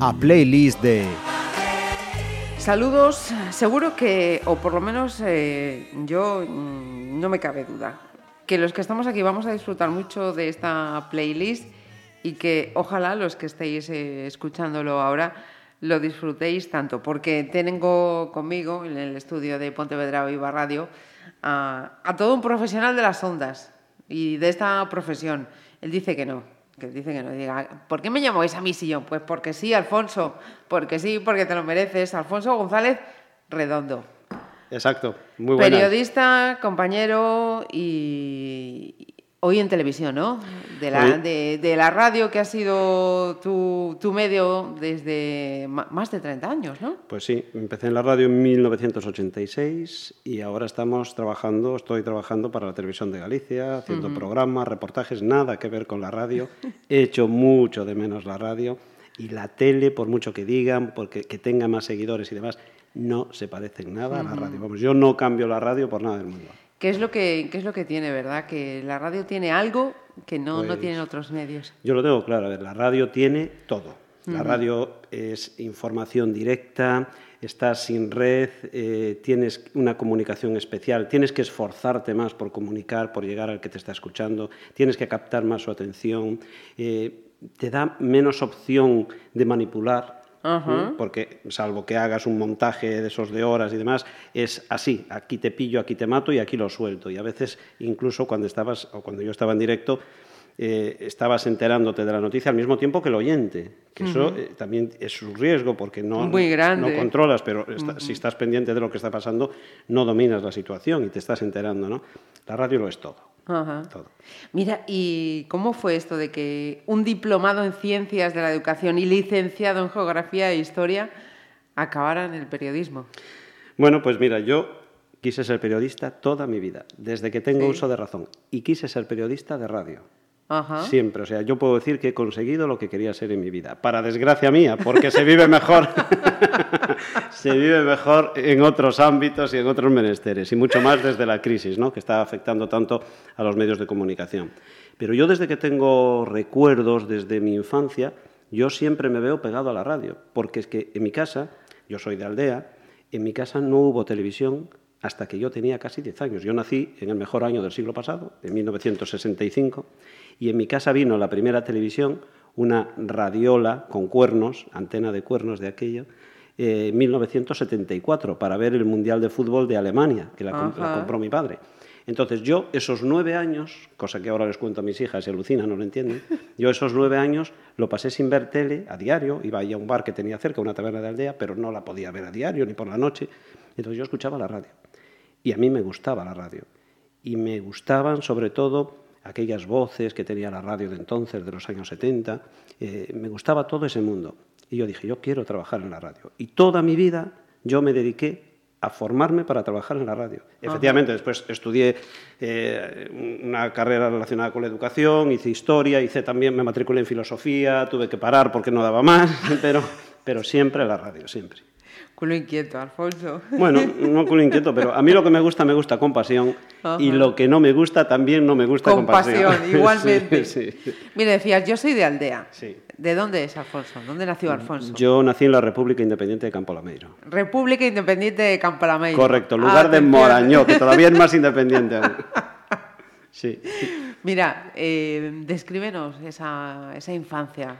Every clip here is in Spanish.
A playlist de Saludos, seguro que, o por lo menos eh, yo mm, no me cabe duda, que los que estamos aquí vamos a disfrutar mucho de esta playlist y que ojalá los que estéis eh, escuchándolo ahora lo disfrutéis tanto, porque tengo conmigo en el estudio de Pontevedra Viva Radio a, a todo un profesional de las ondas y de esta profesión. Él dice que no, que dice que no diga, ¿por qué me llamáis a mí sillón? Pues porque sí, Alfonso, porque sí, porque te lo mereces. Alfonso González Redondo. Exacto, muy buena. Periodista, compañero y hoy en televisión, ¿no? De la, de, de la radio que ha sido tu, tu medio desde más de 30 años, ¿no? Pues sí, empecé en la radio en 1986 y ahora estamos trabajando, estoy trabajando para la televisión de Galicia, haciendo programas, reportajes, nada que ver con la radio. He hecho mucho de menos la radio y la tele, por mucho que digan, porque que tenga más seguidores y demás, no se parece en nada a la radio. Vamos, yo no cambio la radio por nada del mundo. ¿Qué es lo que, qué es lo que tiene, verdad? Que la radio tiene algo que no, no Pues- tienen otros medios. Yo lo tengo claro, a ver, la radio tiene todo. La radio es información directa, estás sin red, eh, tienes una comunicación especial, tienes que esforzarte más por comunicar, por llegar al que te está escuchando, tienes que captar más su atención, eh, te da menos opción de manipular. Porque salvo que hagas un montaje de esos de horas y demás, es así, aquí te pillo, aquí te mato y aquí lo suelto. Y a veces, incluso cuando estabas, o cuando yo estaba en directo, eh, estabas enterándote de la noticia al mismo tiempo que el oyente, que eso eh, también es un riesgo porque no, Muy grande. no controlas, pero está- si estás pendiente de lo que está pasando, no dominas la situación y te estás enterando, ¿no? La radio lo es todo, Ajá. todo. Mira, ¿y cómo fue esto de que un diplomado en ciencias de la educación y licenciado en geografía e historia acabara en el periodismo? Bueno, pues mira, yo quise ser periodista toda mi vida, desde que tengo Sí. uso de razón, y quise ser periodista de radio. Siempre, o sea, yo puedo decir que he conseguido lo que quería ser en mi vida, para desgracia mía, porque se vive mejor, se vive mejor en otros ámbitos y en otros menesteres, y mucho más desde la crisis, ¿no? que está afectando tanto a los medios de comunicación. Pero yo desde que tengo recuerdos, desde mi infancia, yo siempre me veo pegado a la radio, porque es que en mi casa, yo soy de aldea, en mi casa no hubo televisión hasta que yo tenía casi 10 años. Yo nací en el mejor año del siglo pasado, en 1965, y en mi casa vino la primera televisión, una radiola con cuernos, antena de cuernos de aquello, eh, en 1974, para ver el Mundial de Fútbol de Alemania, que la, compró mi padre. Entonces yo esos nueve años, cosa que ahora les cuento a mis hijas y alucinan, no lo entienden, yo esos nueve años lo pasé sin ver tele a diario, iba ahí a un bar que tenía cerca, una taberna de aldea, pero no la podía ver a diario ni por la noche. Entonces yo escuchaba la radio y a mí me gustaba la radio y me gustaban sobre todo aquellas voces que tenía la radio de entonces, de los años 70, eh, me gustaba todo ese mundo. Y yo dije, yo quiero trabajar en la radio. Y toda mi vida yo me dediqué a formarme para trabajar en la radio. Efectivamente, después estudié eh, una carrera relacionada con la educación, hice historia, hice también, me matriculé en filosofía, tuve que parar porque no daba más, pero, pero siempre la radio, siempre. Culo inquieto, Alfonso. Bueno, no con inquieto, pero a mí lo que me gusta, me gusta con pasión. Y lo que no me gusta, también no me gusta con, Con pasión, igualmente. Sí, sí. Mira, decías, yo soy de aldea. Sí. ¿De dónde es Alfonso? ¿Dónde nació Alfonso? Yo nací en la República Independiente de Campo Lameiro. República Independiente de Campalameiro. Correcto, lugar de. Morañó, que todavía es más independiente aún. Sí. Mira, eh, descríbenos esa, esa infancia.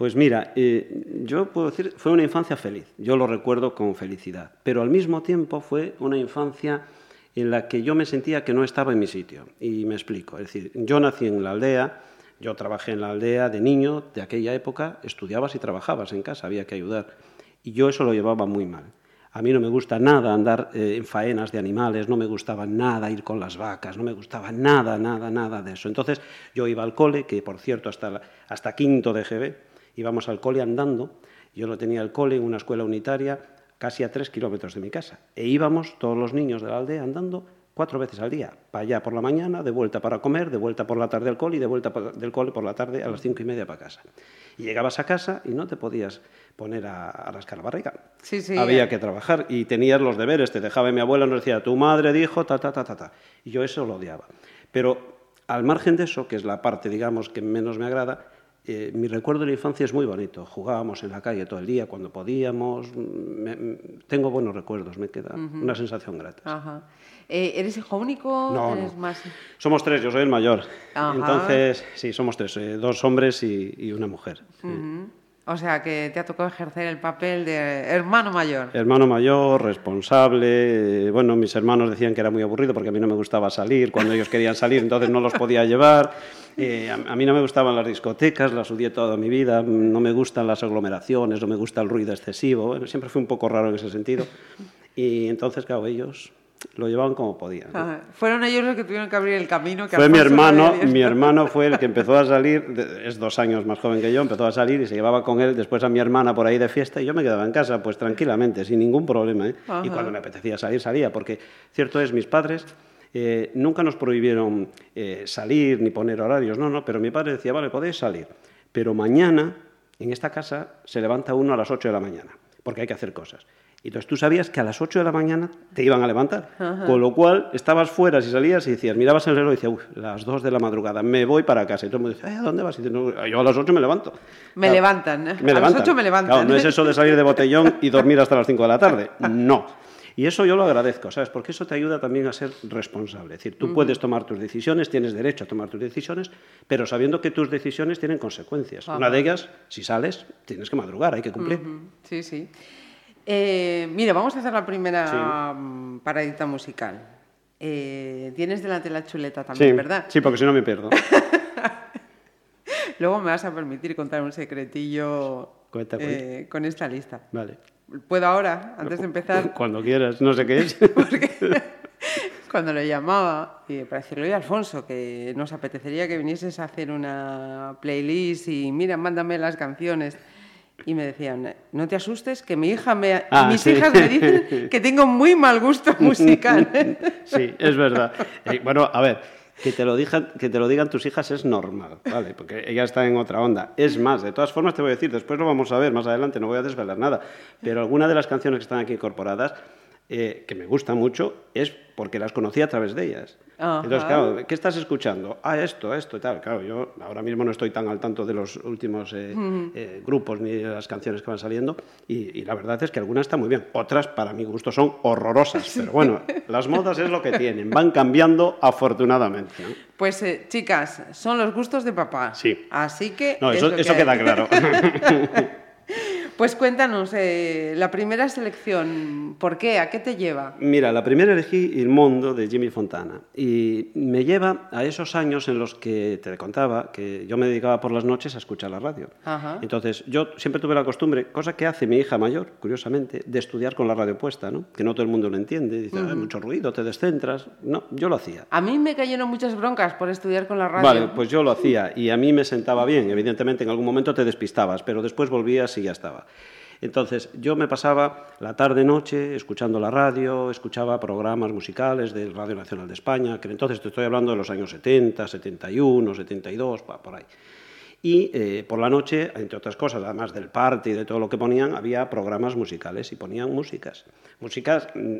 Pues mira, eh, yo puedo decir, fue una infancia feliz, yo lo recuerdo con felicidad, pero al mismo tiempo fue una infancia en la que yo me sentía que no estaba en mi sitio. Y me explico, es decir, yo nací en la aldea, yo trabajé en la aldea de niño, de aquella época, estudiabas y trabajabas en casa, había que ayudar. Y yo eso lo llevaba muy mal. A mí no me gusta nada andar eh, en faenas de animales, no me gustaba nada ir con las vacas, no me gustaba nada, nada, nada de eso. Entonces yo iba al cole, que por cierto hasta, hasta quinto de GB, íbamos al cole andando, yo lo tenía el cole en una escuela unitaria casi a tres kilómetros de mi casa, e íbamos todos los niños de la aldea andando cuatro veces al día. Para allá por la mañana, de vuelta para comer, de vuelta por la tarde al cole y de vuelta del cole por la tarde a las cinco y media para casa. Y llegabas a casa y no te podías poner a, a rascar la barriga. Sí, sí. Había que trabajar y tenías los deberes. Te dejaba mi abuela, nos decía, tu madre dijo, ta, ta, ta, ta, ta. Y yo eso lo odiaba. Pero al margen de eso, que es la parte, digamos, que menos me agrada, eh, mi recuerdo de la infancia es muy bonito. Jugábamos en la calle todo el día cuando podíamos. Me- me- tengo buenos recuerdos, me queda una sensación grata. Ajá. Eh, ¿Eres hijo único? No, ¿Eres no. más? Somos tres, yo soy el mayor. Ajá. Entonces, sí, somos tres, eh, dos hombres y, y una mujer. sí. Ujú. O sea, que te ha tocado ejercer el papel de hermano mayor. Hermano mayor, responsable. Bueno, mis hermanos decían que era muy aburrido porque a mí no me gustaba salir. Cuando ellos querían salir, entonces no los podía llevar. Eh, a, mí no me gustaban las discotecas, las odié toda mi vida. No me gustan las aglomeraciones, no me gusta el ruido excesivo. Siempre fui un poco raro en ese sentido. Y entonces, claro, ellos lo llevaban como podían. Fueron ellos los que tuvieron que abrir el camino. Que Fue mi Alfonso hermano, mi hermano fue el que empezó a salir, es dos años más joven que yo, empezó a salir y se llevaba con él después a mi hermana por ahí de fiesta y yo me quedaba en casa pues tranquilamente, sin ningún problema. ¿eh? Y cuando me apetecía salir, salía, porque cierto es, mis padres eh, nunca nos prohibieron eh, salir ni poner horarios, no, no, pero mi padre decía, vale, podéis salir, pero mañana en esta casa se levanta uno a las 8 de la mañana, porque hay que hacer cosas. Y entonces tú sabías que a las 8 de la mañana te iban a levantar. Con lo cual estabas fuera, si salías y decías, mirabas el reloj y decías, uff, las 2 de la madrugada, me voy para casa. Y todo el mundo dice, "Eh, ¿a dónde vas? Y dices, "No, yo a las 8 me levanto. Me Claro, levantan. ¿eh? Me A las levantan. 8 me levantan. Claro, no es eso de salir de botellón y dormir hasta las 5 de la tarde. No. Y eso yo lo agradezco, ¿sabes? Porque eso te ayuda también a ser responsable. Es decir, tú puedes tomar tus decisiones, tienes derecho a tomar tus decisiones, pero sabiendo que tus decisiones tienen consecuencias. Una de ellas, si sales, tienes que madrugar, hay que cumplir. Sí, sí. Eh, mira, vamos a hacer la primera mm, paradita musical. Eh, tienes delante la chuleta también, sí, ¿verdad? sí, porque si no me pierdo. Luego me vas a permitir contar un secretillo Cuenta, eh, con esta lista. Vale. ¿Puedo ahora, antes de empezar? Cuando quieras, no sé qué es. Cuando le llamaba y para decirle, oye Alfonso, que nos apetecería que vinieses a hacer una playlist y mira, mándame las canciones. Y me decían, no te asustes, que mi hija me, Ah, mis sí. hijas me dicen que tengo muy mal gusto musical. Sí, es verdad. Eh, bueno, a ver, que te, lo digan, que te lo digan tus hijas es normal, ¿vale? Porque ella está en otra onda. Es más, de todas formas te voy a decir, después lo vamos a ver más adelante, no voy a desvelar nada, pero algunas de las canciones que están aquí incorporadas, eh, que me gustan mucho, es porque las conocí a través de ellas. Ajá. Entonces, claro, ¿qué estás escuchando? Ah, esto, esto y tal. Claro, yo ahora mismo no estoy tan al tanto de los últimos eh, eh, grupos ni de las canciones que van saliendo y, y la verdad es que algunas están muy bien. Otras, para mi gusto, son horrorosas. Pero bueno, las modas es lo que tienen. Van cambiando afortunadamente. ¿no? Pues eh, chicas, son los gustos de papá. Sí. Así que... No, es eso, que eso hay. queda claro. Pues cuéntanos, eh, la primera selección, ¿por qué? ¿A qué te lleva? Mira, la primera elegí Il Mondo de Jimmy Fontana y me lleva a esos años en los que te contaba que yo me dedicaba por las noches a escuchar la radio. Ajá. Entonces, yo siempre tuve la costumbre, cosa que hace mi hija mayor, curiosamente, de estudiar con la radio puesta, ¿no? Que no todo el mundo lo entiende, dice, hay mucho ruido, te descentras. No, yo lo hacía. A mí me cayeron muchas broncas por estudiar con la radio. Vale, pues yo lo hacía y a mí me sentaba bien. Evidentemente, en algún momento te despistabas, pero después volvías y ya estaba. Entonces, yo me pasaba la tarde-noche escuchando la radio, escuchaba programas musicales de Radio Nacional de España, que entonces te estoy hablando de los años 70, 71, 72, pa- por ahí. Y eh, por la noche, entre otras cosas, además del party y de todo lo que ponían, había programas musicales y ponían músicas. Músicas mm,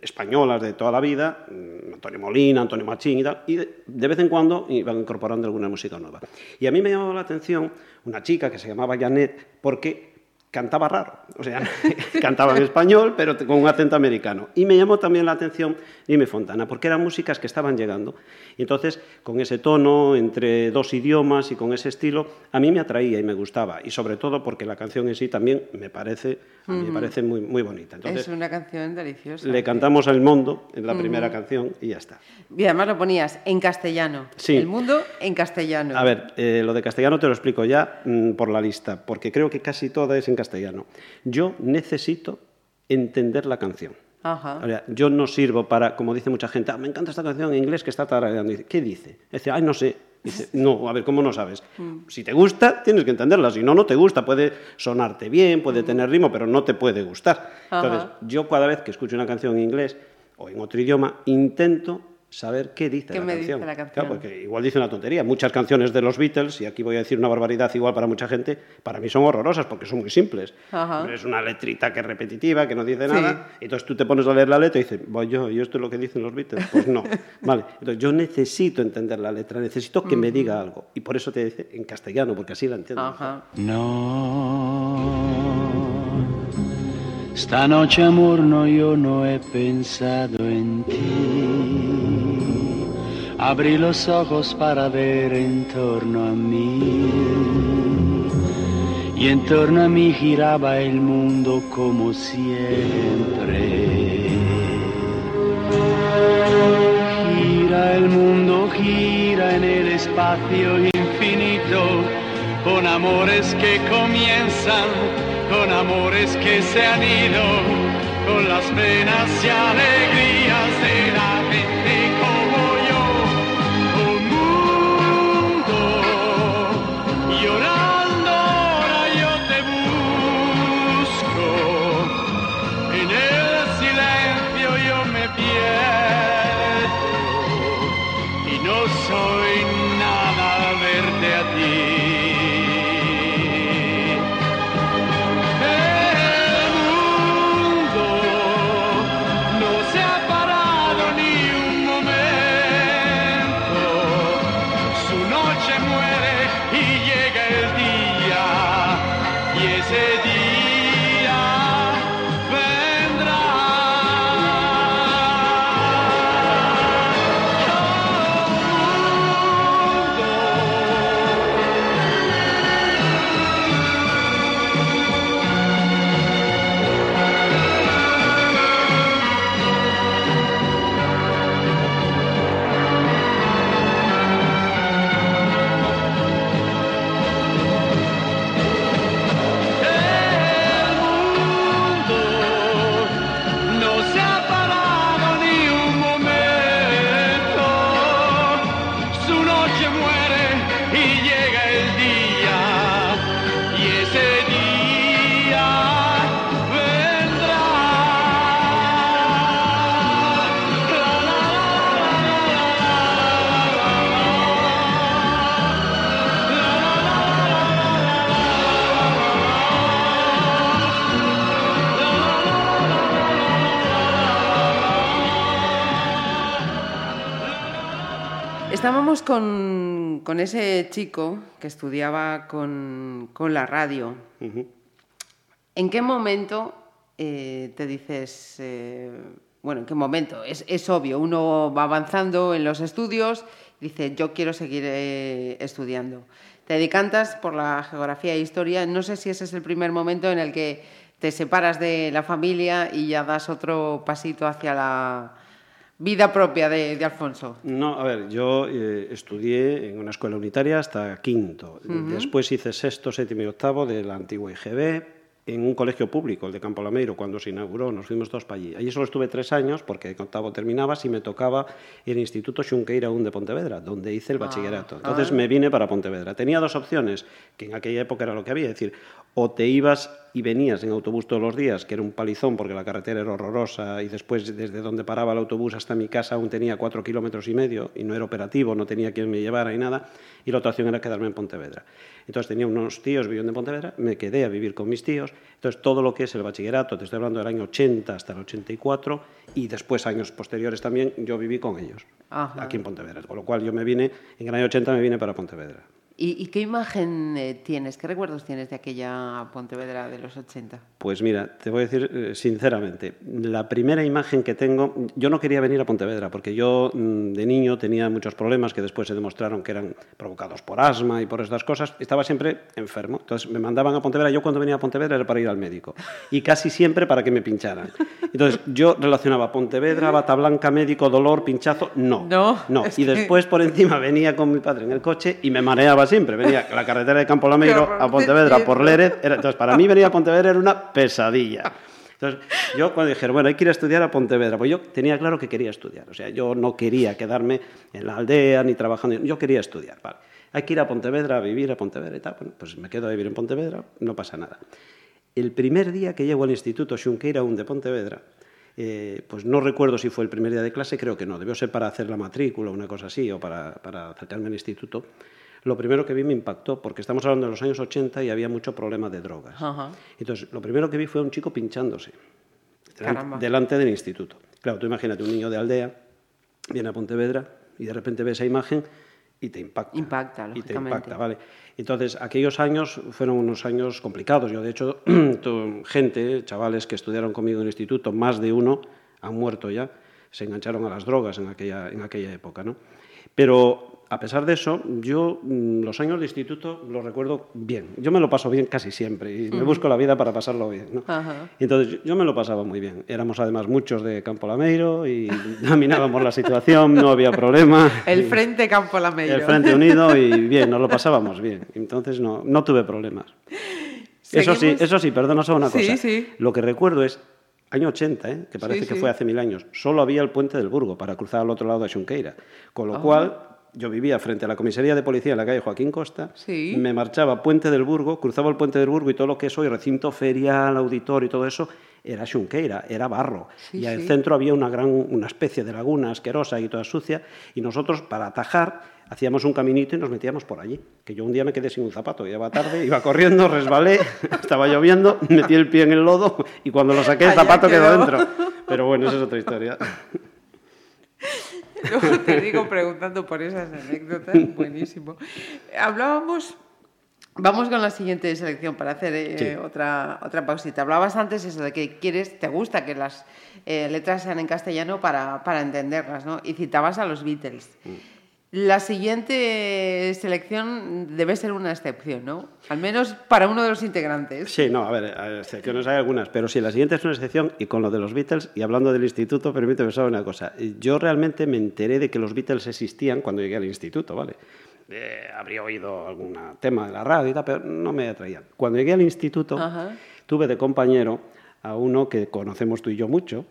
españolas de toda la vida, mm, Antonio Molina, Antonio Machín y tal, y de vez en cuando iban incorporando alguna música nueva. Y a mí me llamó la atención una chica que se llamaba Janet, porque cantaba raro, o sea, cantaba en español, pero con un acento americano. Y me llamó también la atención Jimmy Fontana, porque eran músicas que estaban llegando. Y entonces, con ese tono, entre dos idiomas y con ese estilo, a mí me atraía y me gustaba. Y sobre todo porque la canción en sí también me parece, a mí me parece muy, muy bonita. Entonces, es una canción deliciosa. le cantamos al mundo en la primera canción y ya está. Y además lo ponías en castellano. Sí. El mundo en castellano. A ver, eh, lo de castellano te lo explico ya mm, por la lista, porque creo que casi toda es en castellano. Yo necesito entender la canción. Ajá. O sea, yo no sirvo para, como dice mucha gente, "Ah, me encanta esta canción en inglés que está tarareando. Dice, ¿Qué dice? Dice, ay, no sé. Dice, no, a ver, ¿cómo no sabes? Si te gusta, tienes que entenderla. Si no, no te gusta. Puede sonarte bien, puede tener ritmo, pero no te puede gustar. Entonces, yo cada vez que escucho una canción en inglés o en otro idioma, intento saber qué dice, ¿Qué la, me dice canción. la canción? Claro, porque igual dice una tontería. Muchas canciones de los Beatles, y aquí voy a decir una barbaridad igual para mucha gente, para mí son horrorosas porque son muy simples. Ajá. Es una letrita que es repetitiva, que no dice Sí. nada. Entonces tú te pones a leer la letra y dices, voy yo, ¿y esto es lo que dicen los Beatles? Pues no. vale. Entonces yo necesito entender la letra, necesito que me diga algo. Y por eso te dice en castellano, porque así la entiendo. Ajá. No, esta noche amor no, yo no he pensado en ti. Abrí los ojos para ver en torno a mí. Y en torno a mí giraba el mundo como siempre. Gira el mundo, gira en el espacio infinito, con amores que comienzan, con amores que se han ido, con las penas y alegrías de la Estábamos con, con ese chico que estudiaba con, con la radio. Ujú. ¿En qué momento eh, te dices, eh, bueno, en qué momento? Es, es obvio, uno va avanzando en los estudios, dice, yo quiero seguir eh, estudiando. Te decantas por la geografía e historia. No sé si ese es el primer momento en el que te separas de la familia y ya das otro pasito hacia la vida propia de, de Alfonso. No, a ver, yo eh, estudié en una escuela unitaria hasta quinto. Después hice sexto, séptimo y octavo de la antigua IGB en un colegio público, el de Campo Lameiro, cuando se inauguró, nos fuimos todos para allí. Allí solo estuve tres años, porque en octavo terminabas y me tocaba el Instituto Xunqueira un de Pontevedra, donde hice el bachillerato. Entonces me vine para Pontevedra. Tenía dos opciones, que en aquella época era lo que había, es decir, o te ibas y venías en autobús todos los días, que era un palizón porque la carretera era horrorosa y después desde donde paraba el autobús hasta mi casa aún tenía cuatro kilómetros y medio y no era operativo, no tenía quien me llevara y nada, y la otra opción era quedarme en Pontevedra. Entonces tenía unos tíos viviendo en Pontevedra, me quedé a vivir con mis tíos, entonces todo lo que es el bachillerato, te estoy hablando del año 80 hasta el 84 y después años posteriores también, yo viví con ellos, Ajá. aquí en Pontevedra, con lo cual yo me vine, en el año 80 me vine para Pontevedra. ¿Y, y qué imagen eh, tienes, qué recuerdos tienes de aquella Pontevedra de los 80? Pues mira, te voy a decir eh, sinceramente, la primera imagen que tengo, yo no quería venir a Pontevedra porque yo mm, de niño tenía muchos problemas que después se demostraron que eran provocados por asma y por estas cosas. Estaba siempre enfermo, entonces me mandaban a Pontevedra. Yo cuando venía a Pontevedra era para ir al médico y casi siempre para que me pincharan. Entonces yo relacionaba Pontevedra, bata blanca, médico, dolor, pinchazo, no. No, no. Y que- después por encima venía con mi padre en el coche y me mareaba siempre. Venía la carretera de Campo Lameiro a te Pontevedra por. Lérez. Era- entonces para mí venir a Pontevedra era una pesadilla. Entonces, yo cuando dijeron, bueno, hay que ir a estudiar a Pontevedra, pues yo tenía claro que quería estudiar. O sea, yo no quería quedarme en la aldea ni trabajando. Yo quería estudiar, vale. Hay que ir a Pontevedra, a vivir a Pontevedra y tal. Bueno, pues me quedo a vivir en Pontevedra, no pasa nada. El primer día que llego al Instituto Xunqueira un de Pontevedra, eh, pues no recuerdo si fue el primer día de clase, creo que no, debió ser para hacer la matrícula o una cosa así, o para, para acercarme al instituto. Lo primero que vi me impactó, porque estamos hablando de los años 80 y había mucho problema de drogas. Ajá. Entonces, lo primero que vi fue un chico pinchándose Caramba. delan- delante del instituto. Claro, tú imagínate un niño de aldea, viene a Pontevedra y de repente ve esa imagen y te impacta. Impacta, Y te lógicamente. impacta, vale. Entonces, aquellos años fueron unos años complicados. Yo, de hecho, gente, chavales que estudiaron conmigo en el instituto, más de uno, han muerto ya, se engancharon a las drogas en aquella, en aquella época, ¿no? Pero, a pesar de eso, yo mm, los años de instituto los recuerdo bien. Yo me lo paso bien casi siempre y me busco la vida para pasarlo bien, ¿no? Entonces, yo- me lo pasaba muy bien. Éramos además muchos de Campo Lameiro y dominábamos la situación, no había problema. El Frente Campo Lameiro. el Frente Unido y bien, nos lo pasábamos bien. Entonces no, no tuve problemas. Eso sí, eso sí, perdona solo una Sí, cosa. sí. Lo que recuerdo es, año 80, ¿eh? que parece Sí, que sí. fue hace mil años, solo había el puente del Burgo para cruzar al otro lado de Xunqueira. Con Ah. lo cual, yo vivía frente a la comisaría de policía en la calle Joaquín Costa, Sí. me marchaba a Puente del Burgo, cruzaba el Puente del Burgo y todo lo que es hoy recinto ferial, auditorio y todo eso, era Xunqueira, era barro. Sí, y al sí. centro había una, gran, una especie de laguna asquerosa y toda sucia, y nosotros, para atajar, hacíamos un caminito y nos metíamos por allí. Que yo un día me quedé sin un zapato, iba tarde, iba corriendo, resbalé, estaba lloviendo, metí el pie en el lodo y cuando lo saqué el zapato quedó. dentro. Pero bueno, esa es otra historia. Luego te digo preguntando por esas anécdotas, buenísimo. Hablábamos, vamos con la siguiente selección para hacer eh, Sí. otra, otra pausita. Hablabas antes eso de que quieres, te gusta que las eh, letras sean en castellano para, para entenderlas, ¿no? Y citabas a los Beatles. La siguiente selección debe ser una excepción, ¿no? Al menos para uno de los integrantes. Sí, no, a ver, a excepciones hay algunas, pero sí, la siguiente es una excepción y con lo de los Beatles, y hablando del instituto, permíteme saber una cosa. Yo realmente me enteré de que los Beatles existían cuando llegué al instituto, ¿vale? Eh, habría oído algún tema de la radio y tal, pero no me atraían. Cuando llegué al instituto, Ajá. tuve de compañero a uno que conocemos tú y yo mucho,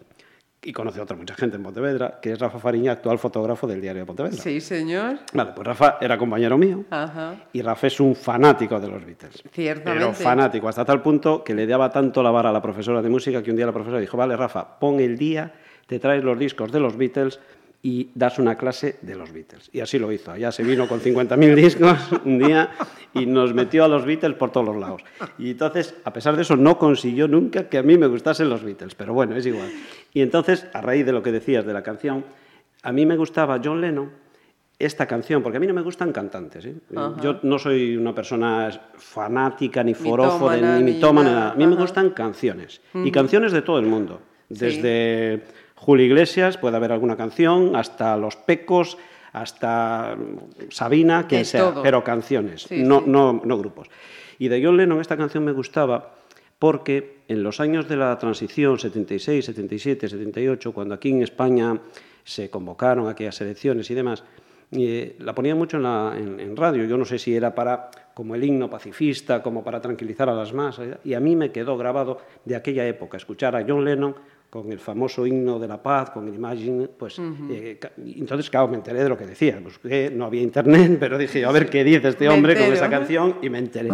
y conoce a otra mucha gente en Pontevedra, que es Rafa Fariña, actual fotógrafo del diario de Pontevedra. Sí, señor. Vale, pues Rafa era compañero mío. Ajá. Y Rafa es un fanático de los Beatles. Ciertamente. Pero fanático, hasta tal punto que le daba tanto la vara a la profesora de música que un día la profesora dijo, vale, Rafa, pon el día, te traes los discos de los Beatles y das una clase de los Beatles. Y así lo hizo. Ya se vino con 50.000 discos un día y nos metió a los Beatles por todos los lados. Y entonces, a pesar de eso, no consiguió nunca que a mí me gustasen los Beatles. Pero bueno, es igual. Y entonces, a raíz de lo que decías de la canción, a mí me gustaba John Lennon esta canción, porque a mí no me gustan cantantes. ¿eh? Yo no soy una persona fanática, ni forófora, ni ni mitómana, nada. nada. A mí me Ajá. gustan canciones. Y canciones de todo el mundo. Sí. Julio Iglesias, puede haber alguna canción, hasta Los Pecos, hasta Sabina, quien sea, todo. pero canciones, Sí, no, sí. No, no grupos. Y de John Lennon esta canción me gustaba porque en los años de la transición, 76, 77, 78, cuando aquí en España se convocaron aquellas elecciones y demás, eh, la ponía mucho en, la- en- en radio. Yo no sé si era para como el himno pacifista, como para tranquilizar a las masas. Y a mí me quedó grabado de aquella época, escuchar a John Lennon con el famoso himno de la paz, con el Imagine, pues eh, ca- y entonces, claro, me enteré de lo que decía. Busqué, no había internet, pero dije, a ver qué dice este hombre con esa canción y me enteré.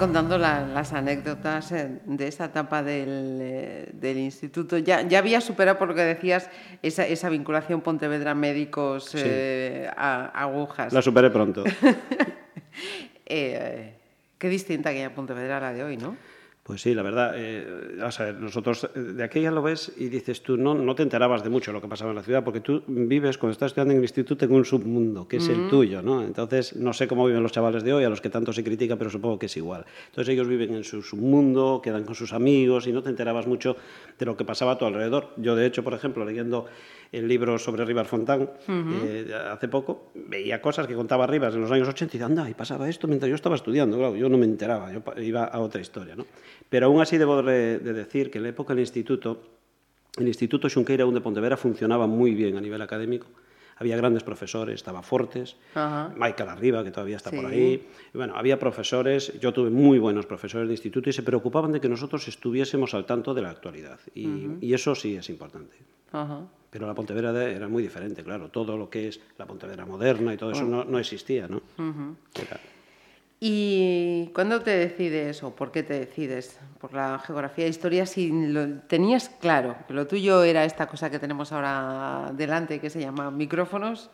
Contando la- las anécdotas eh, de esa etapa del, eh, del instituto. Ya, ya había superado, por lo que decías, esa, esa vinculación Pontevedra médicos eh, a- agujas. La superé pronto. Eh, qué distinta aquella Pontevedra a la de hoy, ¿no? Pues sí, la verdad. eh, vamos a ver, nosotros eh, de aquella lo ves y dices tú, no, no te enterabas de mucho lo que pasaba en la ciudad, porque tú vives, cuando estás estudiando en el instituto, en un submundo, que es el tuyo, ¿no? Entonces, no sé cómo viven los chavales de hoy, a los que tanto se critica, pero supongo que es igual. Entonces, ellos viven en su submundo, quedan con sus amigos y no te enterabas mucho de lo que pasaba a tu alrededor. Yo, de hecho, por ejemplo, leyendo el libro sobre Rivas Fontán uh -huh. eh, hace poco, veía cosas que contaba Rivas en los años 80 y decía, anda, y pasaba esto mientras yo estaba estudiando. Claro, yo no me enteraba, yo iba a otra historia. ¿no? Pero aún así debo de decir que en la época del instituto, el Instituto Xunqueira de Pontevedra funcionaba muy bien a nivel académico Había grandes profesores, estaba Fortes, Ajá. Michael Arriba, que todavía está por ahí. Y bueno, había profesores, yo tuve muy buenos profesores de instituto y se preocupaban de que nosotros estuviésemos al tanto de la actualidad. Y, y eso sí es importante. Ajá. Pero la Pontevedra era muy diferente, claro. Todo lo que es la Pontevedra moderna y todo eso no, no existía, ¿no? Era- ¿Y cuándo te decides o por qué te decides por la geografía e historia si lo tenías claro que lo tuyo era esta cosa que tenemos ahora delante que se llama micrófonos?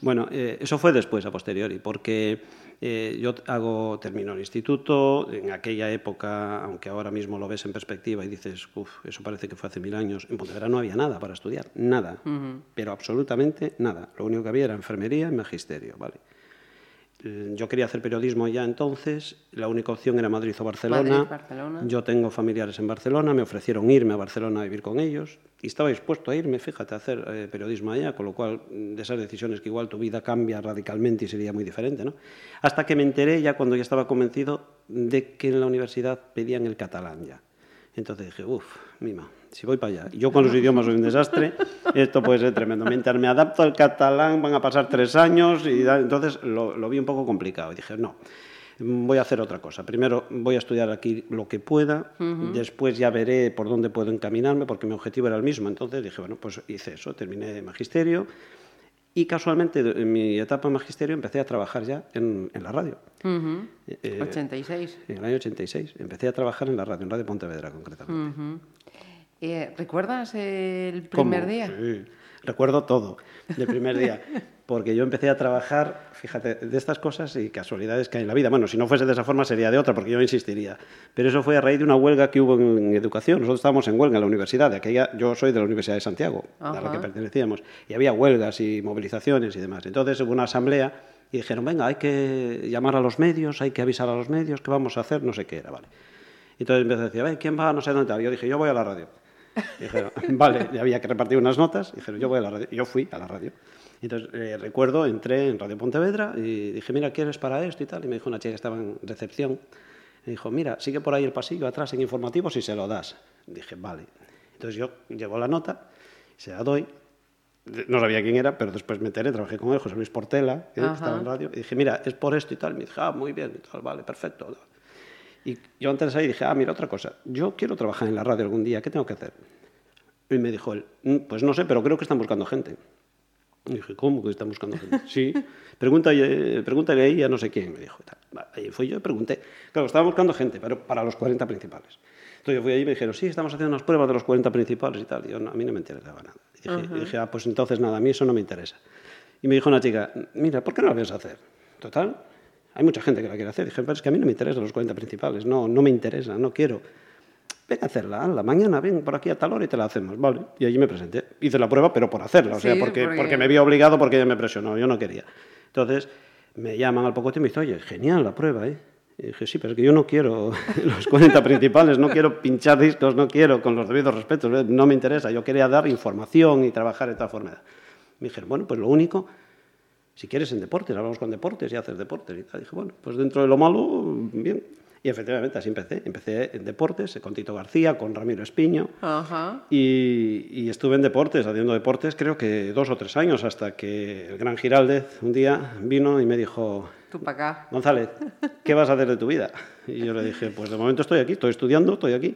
Bueno, eh, eso fue después, a posteriori, porque eh, yo hago, termino el instituto, en aquella época, aunque ahora mismo lo ves en perspectiva y dices, uff, eso parece que fue hace mil años, en Pontevedra no había nada para estudiar, nada, pero absolutamente nada. Lo único que había era enfermería y magisterio, ¿vale? Eh, Yo quería hacer periodismo ya entonces, la única opción era Madrid o Barcelona. Madrid, Barcelona. Yo tengo familiares en Barcelona, me ofrecieron irme a Barcelona a vivir con ellos y estaba dispuesto a irme, fíjate, a hacer eh, periodismo allá, con lo cual mm, de esas decisiones que igual tu vida cambia radicalmente y sería muy diferente, ¿no? Hasta que me enteré ya cuando ya estaba convencido de que en la universidad pedían el catalán ya. Entonces dije, uff, mima, si voy para allá. Yo con los idiomas soy un desastre, esto puede ser tremendo. Mientras me adapto al catalán van a pasar tres años y da- entonces lo, lo vi un poco complicado. Y dije, no, voy a hacer otra cosa. Primero voy a estudiar aquí lo que pueda, después ya veré por dónde puedo encaminarme, porque mi objetivo era el mismo. Entonces dije, bueno, pues hice eso, terminé de magisterio y casualmente en mi etapa de magisterio empecé a trabajar ya en, en la radio. Ujú. Eh, 86. En el año 86 empecé a trabajar en la radio, en Radio Pontevedra concretamente. Ujú. Eh, ¿Recuerdas el ¿Cómo? primer día? Sí, recuerdo todo del primer día, porque yo empecé a trabajar, fíjate, de estas cosas y casualidades que hay en la vida. Bueno, si no fuese de esa forma sería de otra, porque yo insistiría. Pero eso fue a raíz de una huelga que hubo en educación. Nosotros estábamos en huelga en la universidad, de aquella, yo soy de la Universidad de Santiago, a la que pertenecíamos, y había huelgas y movilizaciones y demás. Entonces hubo una asamblea y dijeron, venga, hay que llamar a los medios, hay que avisar a los medios, ¿qué vamos a hacer? No sé qué era, vale. Entonces empecé a decir, "Ven, ¿quién va? No sé dónde. Yo dije, yo voy a la radio. Dijeron, vale, y había que repartir unas notas. Dijeron, yo voy a la radio. Yo fui a la radio. Entonces, eh, recuerdo, entré en Radio Pontevedra y dije, mira, ¿quieres para esto y tal? Y me dijo una chica que estaba en recepción. Me dijo, mira, sigue por ahí el pasillo atrás en informativos y se lo das. Dije, vale. Entonces yo llevo la nota, se la doy. No sabía quién era, pero después me enteré, trabajé con él, José Luis Portela, que Ajá. estaba en radio. Y dije, mira, es por esto y tal. Y me dije, ah, muy bien, y tal, vale, perfecto. Y yo antes ahí dije, ah, mira, otra cosa, yo quiero trabajar en la radio algún día, ¿qué tengo que hacer? Y me dijo él, "Mm, pues no sé, pero creo que están buscando gente. Y dije, ¿cómo que están buscando gente? Sí, pregúntale, pregúntale ahí a no sé quién, me dijo. y tal. Ahí fui yo y pregunté. Claro, estaban buscando gente, pero para los 40 principales. Entonces yo fui ahí y me dijeron, sí, estamos haciendo unas pruebas de los 40 principales y tal. Y yo, "No, a mí no me interesaba nada. Y dije, y dije, ah, pues entonces nada, a mí eso no me interesa. Y me dijo una chica, mira, ¿por qué no lo vienes a hacer? Total, Hay mucha gente que la quiere hacer. Dije, pero es que a mí no me interesan los 40 principales, no, no me interesa, no quiero. Ven a hacerla, la mañana ven por aquí a tal hora y te la hacemos, ¿vale? Y allí me presenté. Hice la prueba, pero por hacerla, o sea, Sí, porque, porque- porque me vi obligado, porque ella me presionó, yo no quería. Entonces, me llaman al poco tiempo y me dicen, oye, genial la prueba, ¿eh? Y dije, sí, pero es que yo no quiero los 40 principales, no quiero pinchar discos, no quiero, con los debidos respetos, no me interesa, yo quería dar información y trabajar de tal forma. Me dijeron, bueno, pues lo único, si quieres en deportes, hablamos con deportes y haces deportes y tal. Dije, bueno, pues dentro de lo malo, bien. Y efectivamente así empecé. Empecé en deportes, con Tito García, con Ramiro Espiño. Ajá. Y, y estuve en deportes, haciendo deportes, creo que dos o tres años, hasta que el gran Giraldez un día vino y me dijo, Tú para acá. González, ¿qué vas a hacer de tu vida? Y yo le dije, pues de momento estoy aquí, estoy estudiando, estoy aquí.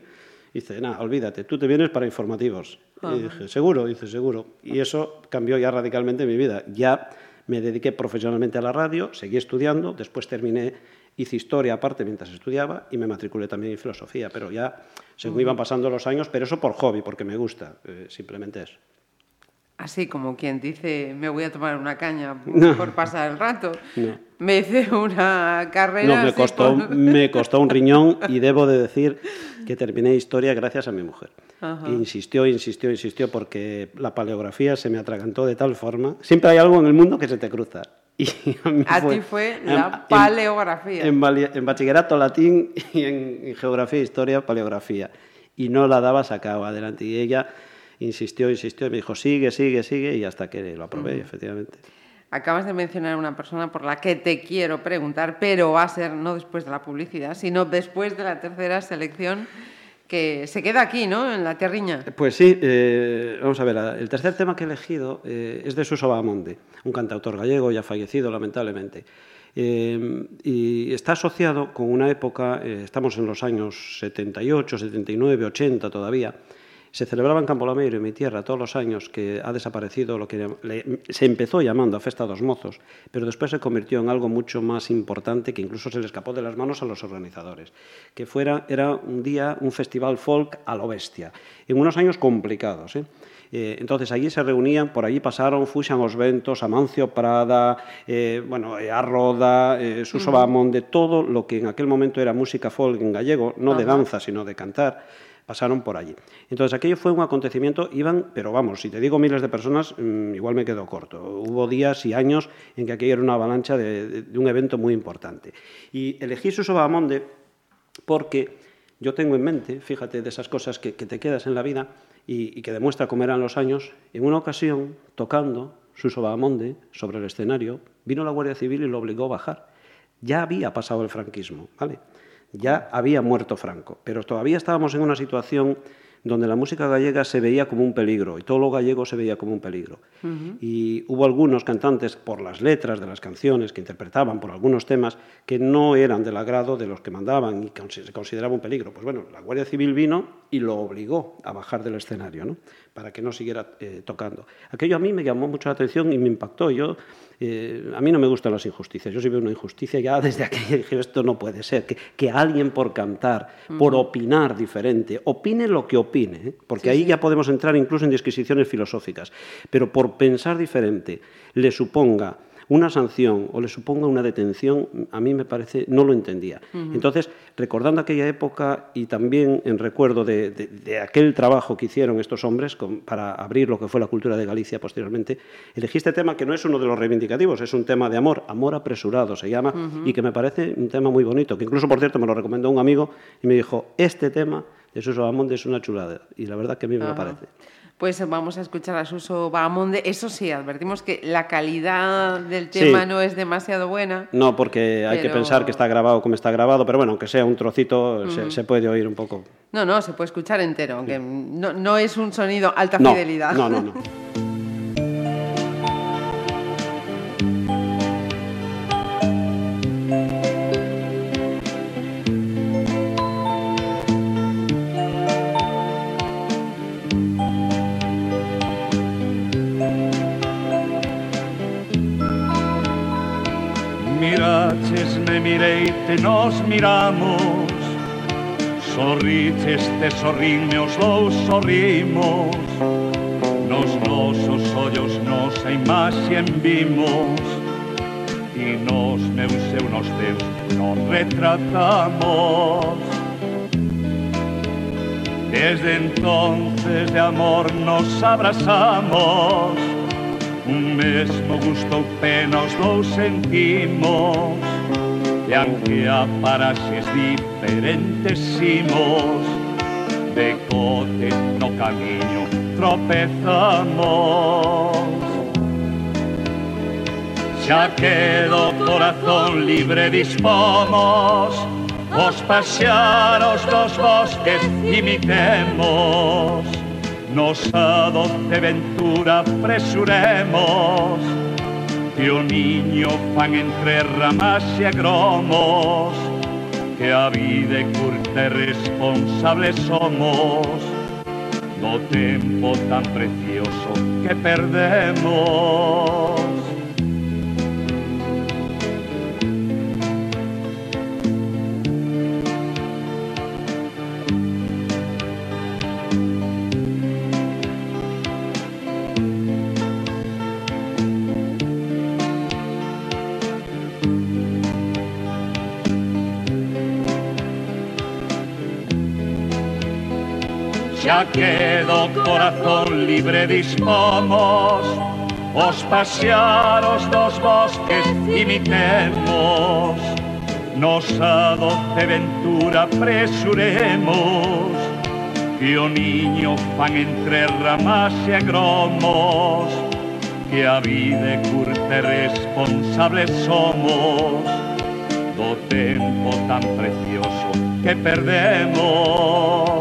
Y dice, nada, olvídate, tú te vienes para informativos. Y dije, seguro, dice, seguro. Y eso cambió ya radicalmente mi vida. Ya me dediqué profesionalmente a la radio, seguí estudiando, después terminé, hice historia aparte mientras estudiaba y me matriculé también en filosofía, pero ya según iban pasando los años, pero eso por hobby, porque me gusta, eh, simplemente eso. Así como quien dice, me voy a tomar una caña No. por pasar el rato. No. Me hice una carrera. No, me costó, por- me costó un riñón y debo de decir que terminé historia gracias a mi mujer. Ajá. Insistió, insistió, insistió porque la paleografía se me atragantó de tal forma. Siempre hay algo en el mundo que se te cruza. Y a mí A ti fue la en- en- paleografía. En, vali- en bachillerato latín y en, en geografía, historia, paleografía. Y no la daba, sacaba adelante. Y ella insistió, insistió y me dijo, sigue, sigue, sigue. Y hasta que lo aprobé, efectivamente. Acabas de mencionar a una persona por la que te quiero preguntar, pero va a ser no después de la publicidad, sino después de la tercera selección que se queda aquí, ¿no? En la tierriña. Pues sí, eh, vamos a ver, el tercer tema que he elegido eh, es de Suso Bahamonde, un cantautor gallego ya fallecido lamentablemente. Eh, y está asociado con una época, eh, estamos en los años 78, 79, 80 todavía, se celebraba en Campo Lameiro, en mi tierra, todos los años que ha desaparecido lo que le- se empezó llamando a Festa dos Mozos, pero después se convirtió en algo mucho más importante que incluso se le escapó de las manos a los organizadores, que fuera, era un día, un festival folk a lo bestia, en unos años complicados. ¿eh? Eh, entonces allí se reunían, por allí pasaron Fuxan os Ventos, Amancio Prada, eh, bueno, Arroda, eh, Suso Bahamonde, todo lo que en aquel momento era música folk en gallego, no de danza, sino de cantar pasaron por allí. Entonces aquello fue un acontecimiento, iban, pero vamos, si te digo miles de personas, mm, igual me quedo corto. Hubo días y años en que aquello era una avalancha de, un evento muy importante. Y elegí Suso Bahamonde porque yo tengo en mente, fíjate, de esas cosas que, te quedas en la vida y, que demuestra cómo eran los años, en una ocasión, tocando Suso Bahamonde sobre el escenario, vino la Guardia Civil y lo obligó a bajar. Ya había pasado el franquismo, ¿vale? Ya había muerto Franco, pero todavía estábamos en una situación donde la música gallega se veía como un peligro y todo lo gallego se veía como un peligro. Y hubo algunos cantantes, por las letras de las canciones que interpretaban, por algunos temas, que no eran del agrado de los que mandaban y que se consideraba un peligro. Pues bueno, la Guardia Civil vino y lo obligó a bajar del escenario, ¿no? para que no siguiera eh, tocando. Aquello a mí me llamó mucho la atención y me impactó. Yo, eh, a mí no me gustan las injusticias. Yo si veo una injusticia ya desde aquella dije, esto no puede ser. Que, que alguien por cantar, por opinar diferente, opine lo que opine, ¿eh? porque ahí ya podemos entrar incluso en disquisiciones filosóficas, pero por pensar diferente le suponga una sanción o le suponga una detención, a mí me parece, no lo entendía. Entonces, recordando aquella época y también en recuerdo de, de- de aquel trabajo que hicieron estos hombres con- para abrir lo que fue la cultura de Galicia posteriormente, elegí este tema que no es uno de los reivindicativos, es un tema de amor, amor apresurado se llama, y que me parece un tema muy bonito, que incluso, por cierto, me lo recomendó un amigo y me dijo, este tema Suso Bahamonde es una chulada, y la verdad que a mí me Ajá. parece. Pues vamos a escuchar a Suso Bahamonde. Eso sí, advertimos que la calidad del Sí. tema no es demasiado buena. No, porque hay que pensar que está grabado como está grabado, pero bueno, aunque sea un trocito, se, se puede oír un poco. No, no, se puede escuchar entero, aunque no, no es un sonido alta No, fidelidad. no, no, no. nos miramos. Sorriches te sorrime os dous sorrimos. Nos nosos ollos nosa imaxe vimos. E nos meus e nos teus nos retratamos. Desde entonces de amor nos abrazamos. Un mesmo gusto pena os dous sentimos e aunque a paraxes diferentesimos de cote no camiño tropezamos. Xa que do corazón libre dispomos os paxaros dos bosques imitemos nos a doce ventura presuremos Que o niño fan entre ramas e agromos Que a vida curta e responsable somos. Do tempo tan precioso que perdemos Xa que do corazón libre dispomos Os pasearos dos bosques imitemos Nosa doce ventura presuremos Que o niño fan entre ramas e agromos Que a vida é curta e responsable somos. Do tempo tan precioso que perdemos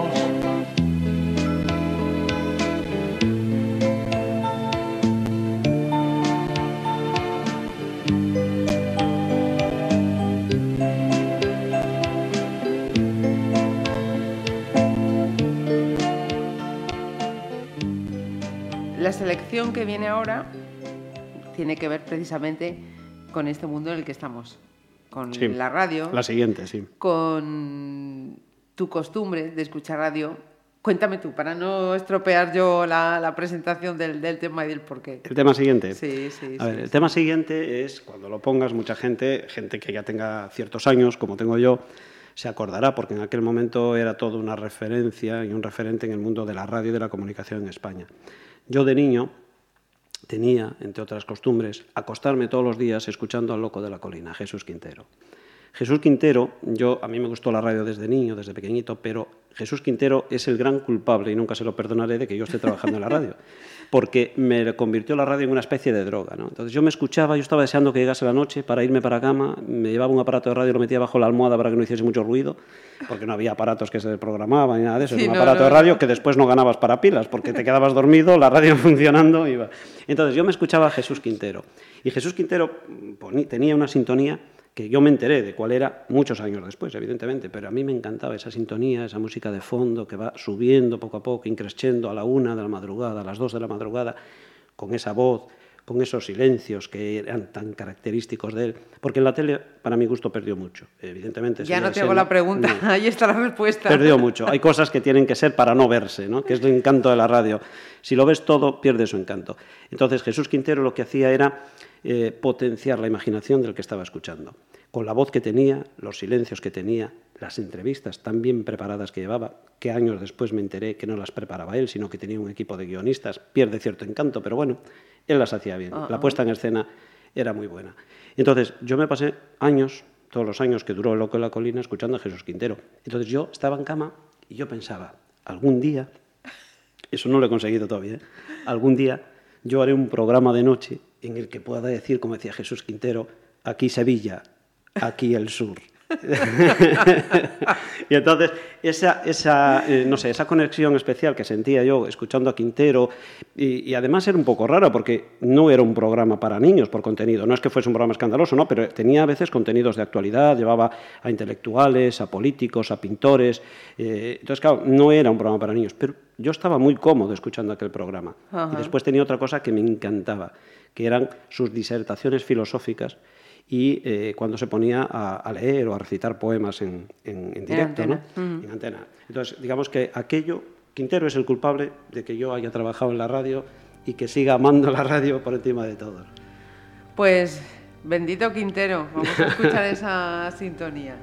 Que viene ahora tiene que ver precisamente con este mundo en el que estamos, con Sí. la radio, La siguiente, sí. con tu costumbre de escuchar radio. Cuéntame tú, para no estropear yo la, la presentación del, del tema y del porqué. El tema siguiente. Sí, sí, A sí, ver, el tema siguiente es cuando lo pongas, mucha gente, gente que ya tenga ciertos años, como tengo yo, se acordará, porque en aquel momento era todo una referencia y un referente en el mundo de la radio y de la comunicación en España. Yo de niño tenía, entre otras costumbres, acostarme todos los días escuchando al loco de la colina, Jesús Quintero. Jesús Quintero, yo a mí me gustó la radio desde niño, desde pequeñito, pero Jesús Quintero es el gran culpable y nunca se lo perdonaré de que yo esté trabajando en la radio, porque me convirtió la radio en una especie de droga, ¿no? Entonces yo me escuchaba, yo estaba deseando que llegase la noche para irme para cama, me llevaba un aparato de radio, lo metía bajo la almohada para que no hiciese mucho ruido, porque no había aparatos que se programaban ni nada de eso, Sí, era un no, aparato no, de radio que después no ganabas para pilas, porque te quedabas dormido, la radio funcionando, iba. Entonces yo me escuchaba a Jesús Quintero, y Jesús Quintero mm, tenía una sintonía que yo me enteré de cuál era muchos años después, evidentemente, pero a mí me encantaba esa sintonía, esa música de fondo que va subiendo poco a poco, increciendo a la una de la madrugada, a las dos de la madrugada, con esa voz, con esos silencios que eran tan característicos de él, porque en la tele, para mi gusto, perdió mucho, evidentemente. Ya no te hago la pregunta, No. ahí está la respuesta. Perdió mucho. Hay cosas que tienen que ser para no verse, ¿no? que es el encanto de la radio. Si lo ves todo, pierde su encanto. Entonces Jesús Quintero lo que hacía era eh, potenciar la imaginación del que estaba escuchando. Con la voz que tenía, los silencios que tenía, las entrevistas tan bien preparadas que llevaba, que años después me enteré que no las preparaba él, sino que tenía un equipo de guionistas, pierde cierto encanto, pero bueno, él las hacía bien. La puesta en escena era muy buena. Entonces yo me pasé años, todos los años que duró El Loco de la Colina, escuchando a Jesús Quintero. Entonces yo estaba en cama y yo pensaba, algún día, eso no lo he conseguido todavía, ¿eh? algún día yo haré un programa de noche en el que pueda decir, como decía Jesús Quintero, aquí Sevilla, aquí el sur. y entonces esa, esa eh, no sé, esa conexión especial que sentía yo escuchando a Quintero y, y además era un poco raro porque no era un programa para niños por contenido, no es que fuese un programa escandaloso, no, pero tenía a veces contenidos de actualidad, llevaba a intelectuales, a políticos, a pintores, eh, entonces claro, no era un programa para niños, pero yo estaba muy cómodo escuchando aquel programa. Ajá. y después tenía otra cosa que me encantaba, que eran sus disertaciones filosóficas y eh, cuando se ponía a, a leer o a recitar poemas en, en- en directo, antena. ¿no? En antena. Entonces, digamos que aquello, Quintero es el culpable de que yo haya trabajado en la radio y que siga amando la radio por encima de todo. Pues Bendito Quintero. Vamos a escuchar esa sintonía.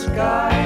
Sky.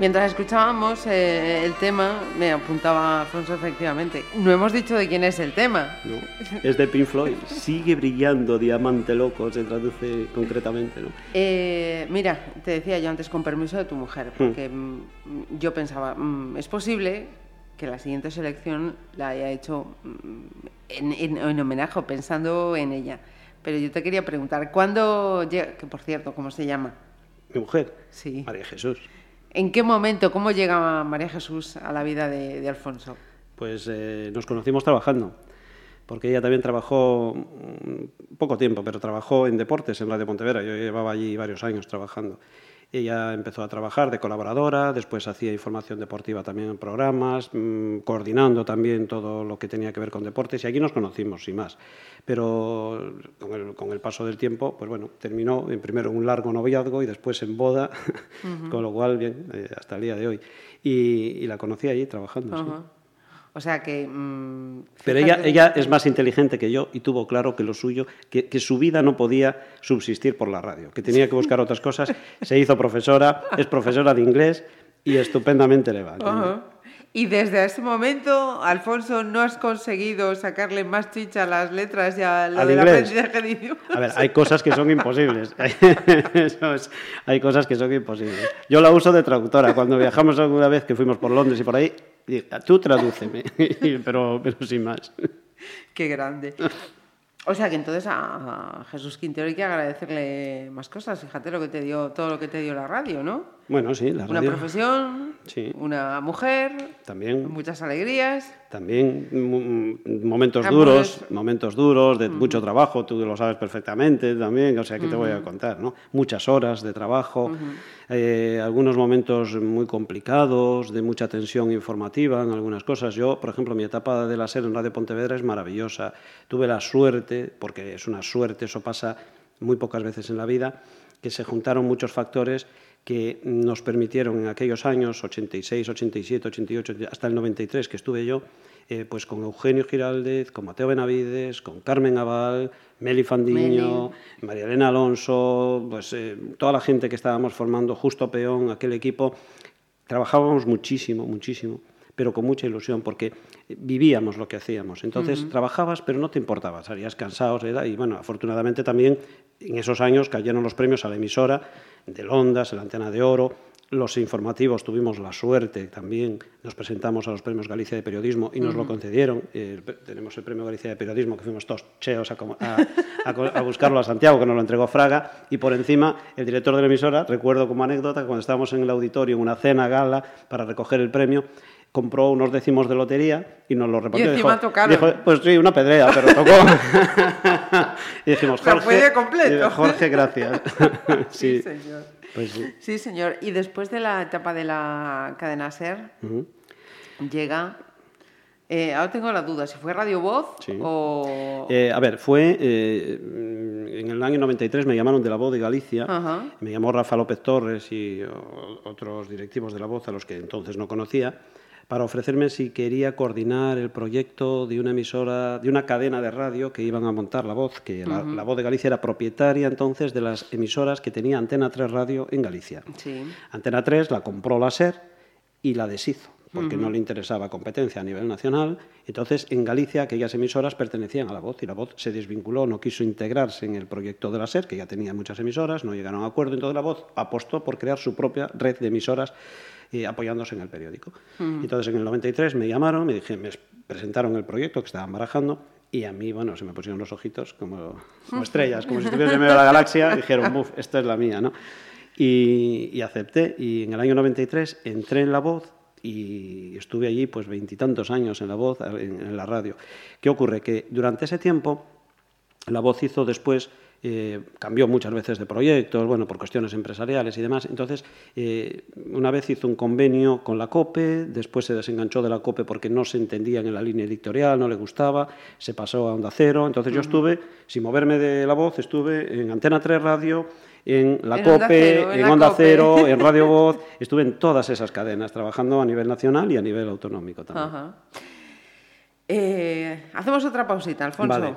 Mientras escuchábamos eh, el tema, me apuntaba Alfonso efectivamente. No hemos dicho de quién es el tema. ¿no? Es de Pink Floyd. Sigue brillando, diamante loco, se traduce concretamente. ¿no? Eh, mira, te decía yo antes, con permiso de tu mujer, porque mm, yo pensaba, mm, es posible que la siguiente selección la haya hecho mm, en, en- en homenaje pensando en ella. Pero yo te quería preguntar, ¿cuándo llega, que por cierto, ¿cómo se llama? Mi mujer, Sí. María Jesús. ¿En qué momento, cómo llega María Jesús a la vida de, de Alfonso? Pues eh, nos conocimos trabajando, porque ella también trabajó mm, poco tiempo, pero trabajó en deportes en Radio Pontevera. Yo llevaba allí varios años trabajando. Ella empezó a trabajar de colaboradora, después hacía información deportiva también en programas, mm, coordinando también todo lo que tenía que ver con deportes y aquí nos conocimos, sin más. Pero con el, con el paso del tiempo, pues bueno, terminó en primero un largo noviazgo y después en boda, con lo cual, bien, eh, hasta el día de hoy. Y, y la conocí allí trabajando. sí. O sea que... mm, Pero ella, es más inteligente que yo y tuvo claro que lo suyo, que, que su vida no podía subsistir por la radio, que tenía que buscar otras cosas. Se hizo profesora, es profesora de inglés y estupendamente le va. Y desde ese momento, Alfonso, ¿no has conseguido sacarle más chicha a las letras y a lo inglés. aprendizaje de idiomas? A ver, hay cosas que son imposibles. Es, hay cosas que son imposibles. Yo la uso de traductora. Cuando viajamos alguna vez que fuimos por Londres y por ahí, tú tradúceme, pero, pero sin más. Qué grande. O sea que entonces a Jesús Quintero hay que agradecerle más cosas. Fíjate lo que te dio, todo lo que te dio la radio, ¿no? Bueno, sí, la Una profesión, Sí. una mujer, también muchas alegrías. También mm, momentos Amores. duros, momentos duros de mucho trabajo, tú lo sabes perfectamente también, o sea, que te voy a contar, ¿no? Muchas horas de trabajo, eh, algunos momentos muy complicados, de mucha tensión informativa en algunas cosas. Yo, por ejemplo, mi etapa de la SER en Radio Pontevedra es maravillosa. Tuve la suerte, porque es una suerte, eso pasa muy pocas veces en la vida, que se juntaron muchos factores que nos permitieron en aquellos años, 86, 87, 88, hasta el 93 que estuve yo, eh, pues con Eugenio Giraldez, con Mateo Benavides, con Carmen Aval, Meli Fandiño, María Elena Alonso, pues eh, toda la gente que estábamos formando, Justo Peón, aquel equipo, trabajábamos muchísimo, muchísimo, pero con mucha ilusión, porque vivíamos lo que hacíamos. Entonces trabajabas, pero no te importaba, salías cansado, y bueno, afortunadamente también en esos años cayeron los premios a la emisora, del Ondas, la Antena de Oro, los informativos tuvimos la suerte también, nos presentamos a los premios Galicia de Periodismo y nos lo concedieron. Eh, tenemos el premio Galicia de Periodismo que fuimos todos cheos a, a- a co- a buscarlo a Santiago, que nos lo entregó Fraga, y por encima el director de la emisora, recuerdo como anécdota, que cuando estábamos en el auditorio en una cena gala para recoger el premio, compró unos décimos de lotería y nos lo repartió. Y encima dijo, tocaron. dijo, pues sí, una pedrea, pero tocó. y dijimos, Jorge, fue de completo. digo, Jorge, gracias. Sí, sí, señor. pues sí. Sí, señor. Y después de la etapa de la cadena SER, Ujú. llega... eh, ahora tengo la duda, si fue Radio Voz Sí. o... Eh, a ver, fue eh, en el año 93 me llamaron de la voz de Galicia, Ajá. me llamó Rafa López Torres y otros directivos de la voz a los que entonces no conocía para ofrecerme si quería coordinar el proyecto de una emisora, de una cadena de radio que iban a montar la voz, que la, la voz de Galicia era propietaria entonces de las emisoras que tenía Antena 3 Radio en Galicia. Sí. Antena 3 la compró la SER y la deshizo, porque no le interesaba competencia a nivel nacional. Entonces, en Galicia, aquellas emisoras pertenecían a la voz y la voz se desvinculó, no quiso integrarse en el proyecto de la SER, que ya tenía muchas emisoras, no llegaron a acuerdo. Entonces, la voz apostó por crear su propia red de emisoras eh, apoyándose en el periódico. Entonces, en el 93 me llamaron, me, dije, me presentaron el proyecto que estaban barajando. Y a mí, bueno, se me pusieron los ojitos como, como estrellas, como si estuviese en medio de la galaxia. Dijeron, buf, esta es la mía, ¿no? Y, y acepté. Y en el año 93 entré en La Voz y estuve allí pues veintitantos años en La Voz, en, en la radio. ¿Qué ocurre? Que durante ese tiempo La Voz hizo después, eh, cambió muchas veces de proyectos, bueno, por cuestiones empresariales y demás. Entonces, eh, una vez hizo un convenio con la COPE, después se desenganchó de la COPE porque no se entendían en la línea editorial, no le gustaba, se pasó a Onda Cero. Entonces yo estuve, sin moverme de La Voz, estuve en Antena 3 Radio, en la En Onda COPE, Cero, en Onda COPE. Cero, en Radio Voz, estuve en todas esas cadenas, trabajando a nivel nacional y a nivel autonómico también. Ajá. Eh, hacemos otra pausita, Alfonso. Vale.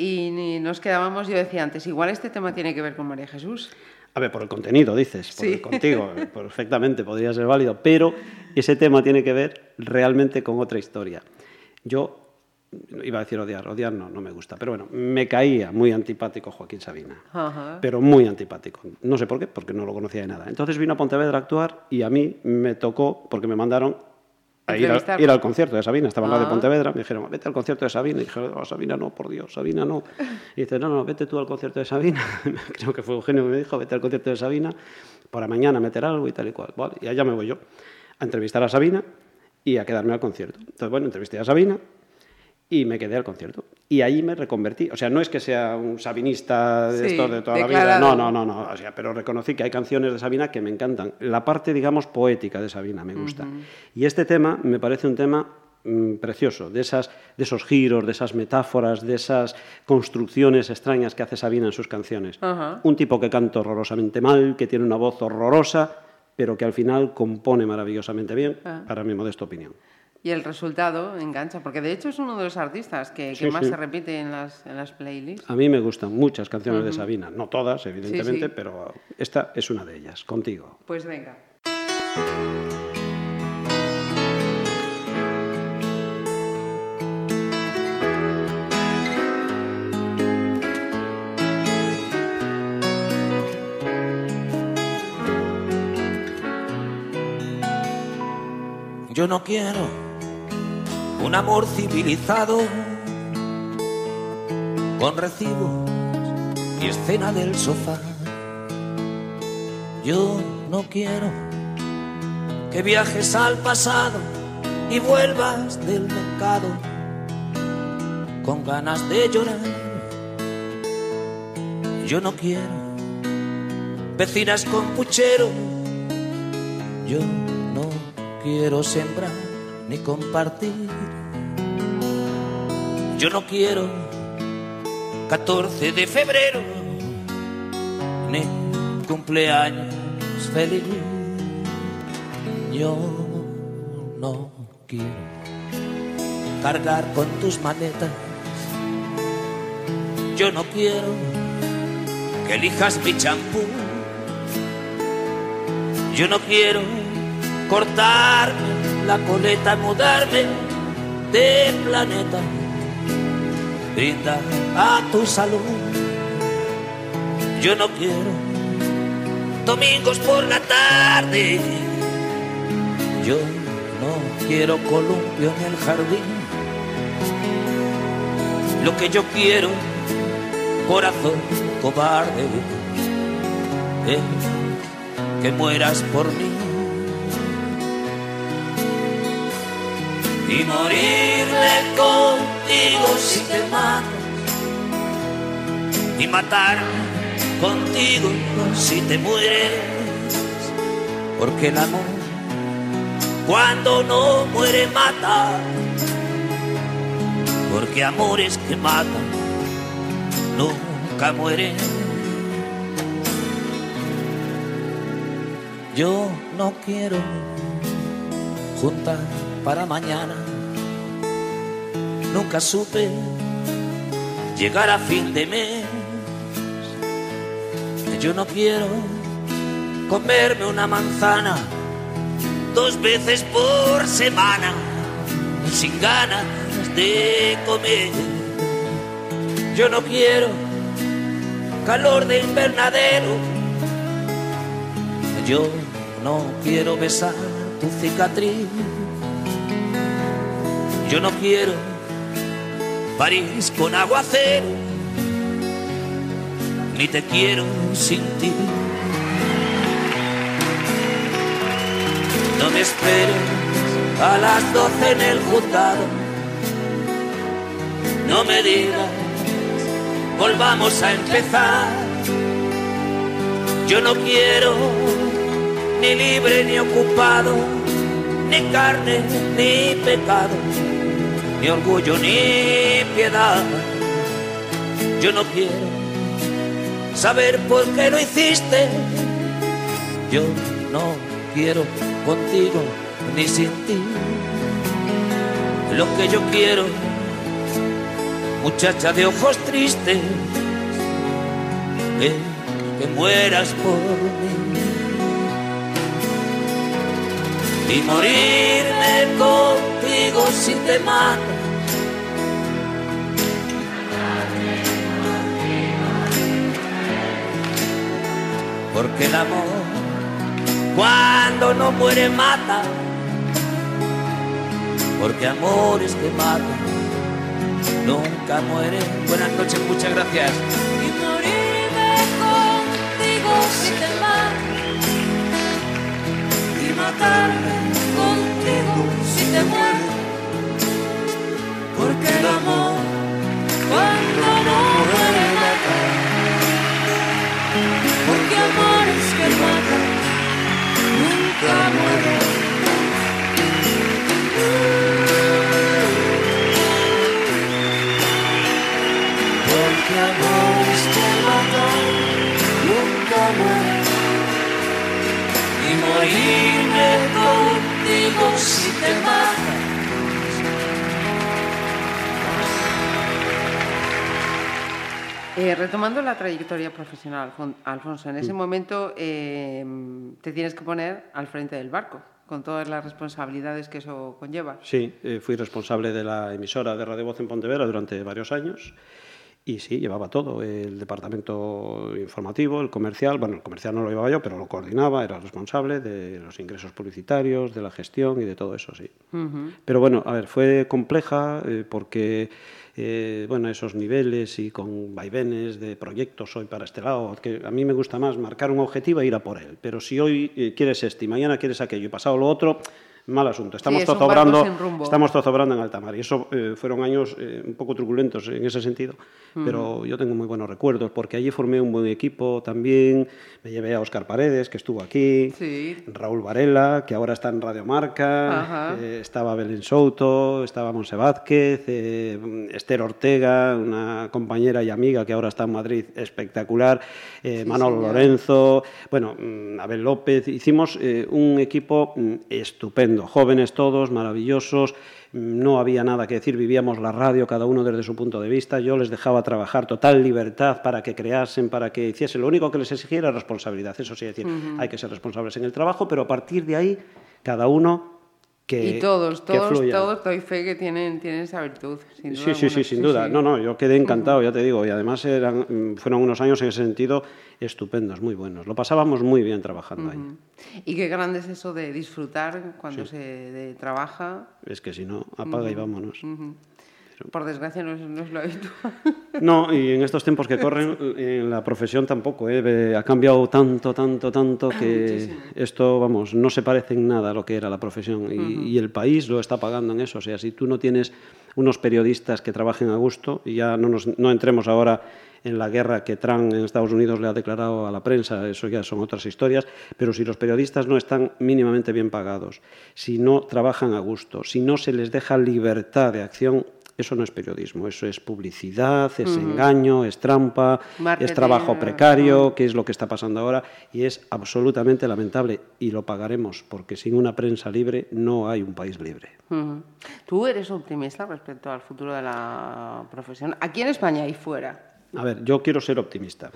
Y ni- nos quedábamos, yo decía antes, igual este tema tiene que ver con María Jesús. A ver, por el contenido, dices, por Sí. el contigo, perfectamente podría ser válido, pero ese tema tiene que ver realmente con otra historia. Yo iba a decir odiar, odiar no, no me gusta, pero bueno, me caía muy antipático Joaquín Sabina, Ajá. pero muy antipático. No sé por qué, porque no lo conocía de nada. Entonces vino a Pontevedra a actuar y a mí me tocó, porque me mandaron a ir, a- ir al concierto de Sabina, estaba en la de Ah. Pontevedra, me dijeron, vete al concierto de Sabina, y dije, "Oh, Sabina no, por Dios, Sabina no. Y dice, no, no, vete tú al concierto de Sabina, creo que fue Eugenio que me dijo, vete al concierto de Sabina, para mañana meter algo y tal y cual. Vale, y allá me voy yo, a entrevistar a Sabina y a quedarme al concierto. Entonces, bueno, entrevisté a Sabina, Y me quedé al concierto. Y ahí me reconvertí. O sea, no es que sea un sabinista de Sí, estos de toda la vida. No, no, no, no. O sea, pero reconocí que hay canciones de Sabina que me encantan. La parte, digamos, poética de Sabina me gusta. Y este tema me parece un tema mm, precioso, de, esas, de esos giros, de esas metáforas, de esas construcciones extrañas que hace Sabina en sus canciones. Un tipo que canta horrorosamente mal, que tiene una voz horrorosa, pero que al final compone maravillosamente bien, Ah. para mi modesta opinión. Y el resultado engancha, porque de hecho es uno de los artistas que, más sí. se repite en las, en las playlists. A mí me gustan muchas canciones de Sabina, no todas, evidentemente, sí. pero esta es una de ellas, contigo. Pues venga. Yo no quiero un amor civilizado con recibos y escena del sofá. Yo no quiero que viajes al pasado y vuelvas del mercado con ganas de llorar. Yo no quiero vecinas con puchero. Yo no quiero sembrar ni compartir. Yo no quiero 14 de febrero ni cumpleaños feliz. Yo no quiero cargar con tus maletas. Yo no quiero que elijas mi champú. Yo no quiero cortarme la coleta, mudarme de planeta. Brinda a tu salud. Yo no quiero domingos por la tarde. Yo no quiero columpio en el jardín. Lo que yo quiero, corazón cobarde, es que mueras por mí. Y morirme contigo si te mato y matarme contigo si te mueres porque el amor cuando no muere mata. Porque amores que matan nunca mueren. Yo no quiero juntar para mañana. Nunca supe llegar a fin de mes. Yo no quiero comerme una manzana dos veces por semana sin ganas de comer. Yo no quiero calor de invernadero. Yo no quiero besar tu cicatriz. Yo no quiero París con aguacero, ni te quiero sin ti. No me esperes a las doce en el juzgado. No me digas, volvamos a empezar. Yo no quiero ni libre ni ocupado, ni carne ni pecado ni orgullo ni piedad. Yo no quiero saber por qué lo hiciste. Yo no quiero contigo ni sin ti. Lo que yo quiero, muchacha de ojos tristes, es que mueras por mí. Y morirme contigo si te mato. Porque el amor, cuando no muere, mata. Porque amores que matan, nunca mueren. Buenas noches, muchas gracias. y morirme contigo si te matarme contigo si te muero porque el amor cuando no muere nada. Porque amores que matan nunca mueren. Porque amores que matan nunca mueren. Morirme contigo si te matan. Eh, retomando la trayectoria profesional, Alfon- Alfonso, en ese momento eh, te tienes que poner al frente del barco, con todas las responsabilidades que eso conlleva. Sí, eh, fui responsable de la emisora de Radio Voz en Pontevedra durante varios años y sí, llevaba todo, el departamento informativo, el comercial, bueno, el comercial no lo llevaba yo, pero lo coordinaba, era responsable de los ingresos publicitarios, de la gestión y de todo eso, sí. Pero bueno, a ver, fue compleja eh, porque, eh, bueno, esos niveles y con vaivenes de proyectos hoy para este lado, que a mí me gusta más marcar un objetivo e ir a por él, pero si hoy eh, quieres este y mañana quieres aquello y pasado lo otro, mal asunto. Estamos es un zozobrando, estamos zozobrando en alta mar y eso eh, fueron años eh, un poco turbulentos en ese sentido, pero yo tengo muy buenos recuerdos porque allí formé un buen equipo también, me llevé a Óscar Paredes que estuvo aquí, Sí. Raúl Varela que ahora está en Radio Marca, Ajá. eh, estaba Belén Souto, estaba Monse Vázquez, eh, Esther Ortega, una compañera y amiga que ahora está en Madrid espectacular, eh, Manolo señor. Lorenzo, bueno, mm, Abel López, hicimos un equipo mm, estupendo, jóvenes todos, maravillosos, no había nada que decir, vivíamos la radio cada uno desde su punto de vista, yo les dejaba trabajar total libertad para que creasen, para que hiciesen, lo único que les exigía era responsabilidad, eso sí, es decir, hay que ser responsables en el trabajo, pero a partir de ahí, cada uno que y todos, que todos, fluya. todos doy fe que tienen, tienen esa virtud. sin duda Sí, sí, sí, sin duda. sí. No, no, yo quedé encantado, ya te digo, y además eran, fueron unos años en ese sentido estupendos, muy buenos. Lo pasábamos muy bien trabajando ahí. Y qué grande es eso de disfrutar cuando se de- trabaja. Es que si no, apaga y vámonos. Por desgracia no es, no es lo habitual. No, y en estos tiempos que corren, en la profesión tampoco, ¿eh? Ha cambiado tanto, tanto, tanto que esto, vamos, no se parece en nada a lo que era la profesión y, y el país lo está pagando en eso. O sea, si tú no tienes unos periodistas que trabajen a gusto, y ya no, nos, no entremos ahora en la guerra que Trump en Estados Unidos le ha declarado a la prensa, eso ya son otras historias, pero si los periodistas no están mínimamente bien pagados, si no trabajan a gusto, si no se les deja libertad de acción, eso no es periodismo, eso es publicidad, es engaño, es trampa, Marketing, es trabajo precario, que es lo que está pasando ahora, y es absolutamente lamentable, y lo pagaremos, porque sin una prensa libre no hay un país libre. ¿Tú eres optimista respecto al futuro de la profesión? Aquí en España y fuera. A ver, yo quiero ser optimista.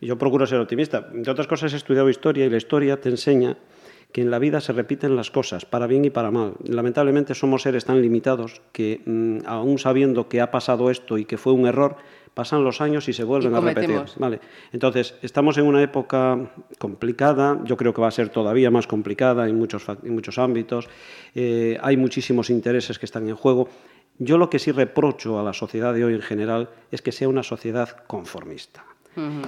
Yo procuro ser optimista. Entre otras cosas, he estudiado historia y la historia te enseña que en la vida se repiten las cosas, para bien y para mal. Lamentablemente somos seres tan limitados que, mm, aún sabiendo que ha pasado esto y que fue un error, pasan los años y se vuelven Y a repetir. Vale. Entonces, estamos en una época complicada, yo creo que va a ser todavía más complicada en muchos, fac- en muchos ámbitos, Eh, hay muchísimos intereses que están en juego. Yo lo que sí reprocho a la sociedad de hoy en general es que sea una sociedad conformista.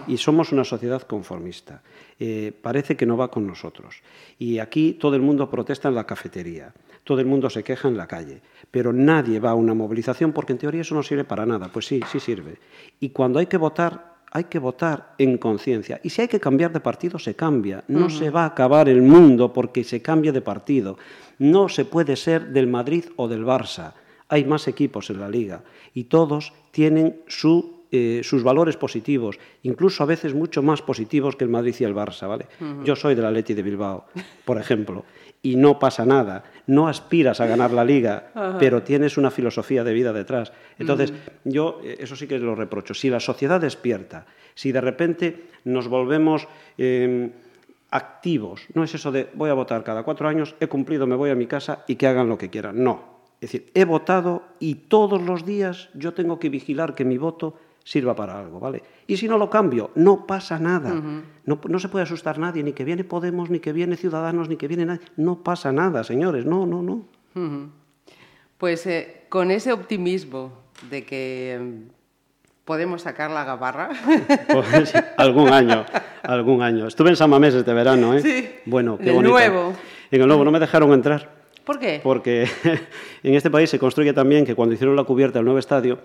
Y somos una sociedad conformista. Eh, parece que no va con nosotros. Y aquí todo el mundo protesta en la cafetería, todo el mundo se queja en la calle, pero nadie va a una movilización porque en teoría eso no sirve para nada. Pues sí, sí sirve. Y cuando hay que votar, hay que votar en conciencia. Y si hay que cambiar de partido, se cambia. No se va a acabar el mundo porque se cambie de partido. No se puede ser del Madrid o del Barça. Hay más equipos en la liga y todos tienen su eh, sus valores positivos, incluso a veces mucho más positivos que el Madrid y el Barça, ¿vale? Yo soy del Atleti de Bilbao, por ejemplo, y no pasa nada, no aspiras a ganar la liga, pero tienes una filosofía de vida detrás. Entonces, yo eh, eso sí que lo reprocho. Si la sociedad despierta, si de repente nos volvemos eh, activos, no es eso de voy a votar cada cuatro años, he cumplido, me voy a mi casa y que hagan lo que quieran. No. Es decir, he votado y todos los días yo tengo que vigilar que mi voto sirva para algo, ¿vale? Y si no lo cambio, no pasa nada. no, no se puede asustar nadie, ni que viene Podemos, ni que viene Ciudadanos, ni que viene nadie. No pasa nada, señores, no, no, no. Pues eh, con ese optimismo de que mm, podemos sacar la gabarra, Pues, algún año, algún año. Estuve en San Mamés este verano, ¿eh? Sí, Bueno, qué en el bonito. nuevo. En el nuevo, no me dejaron entrar. ¿Por qué? Porque en este país se construye también que cuando hicieron la cubierta del nuevo estadio,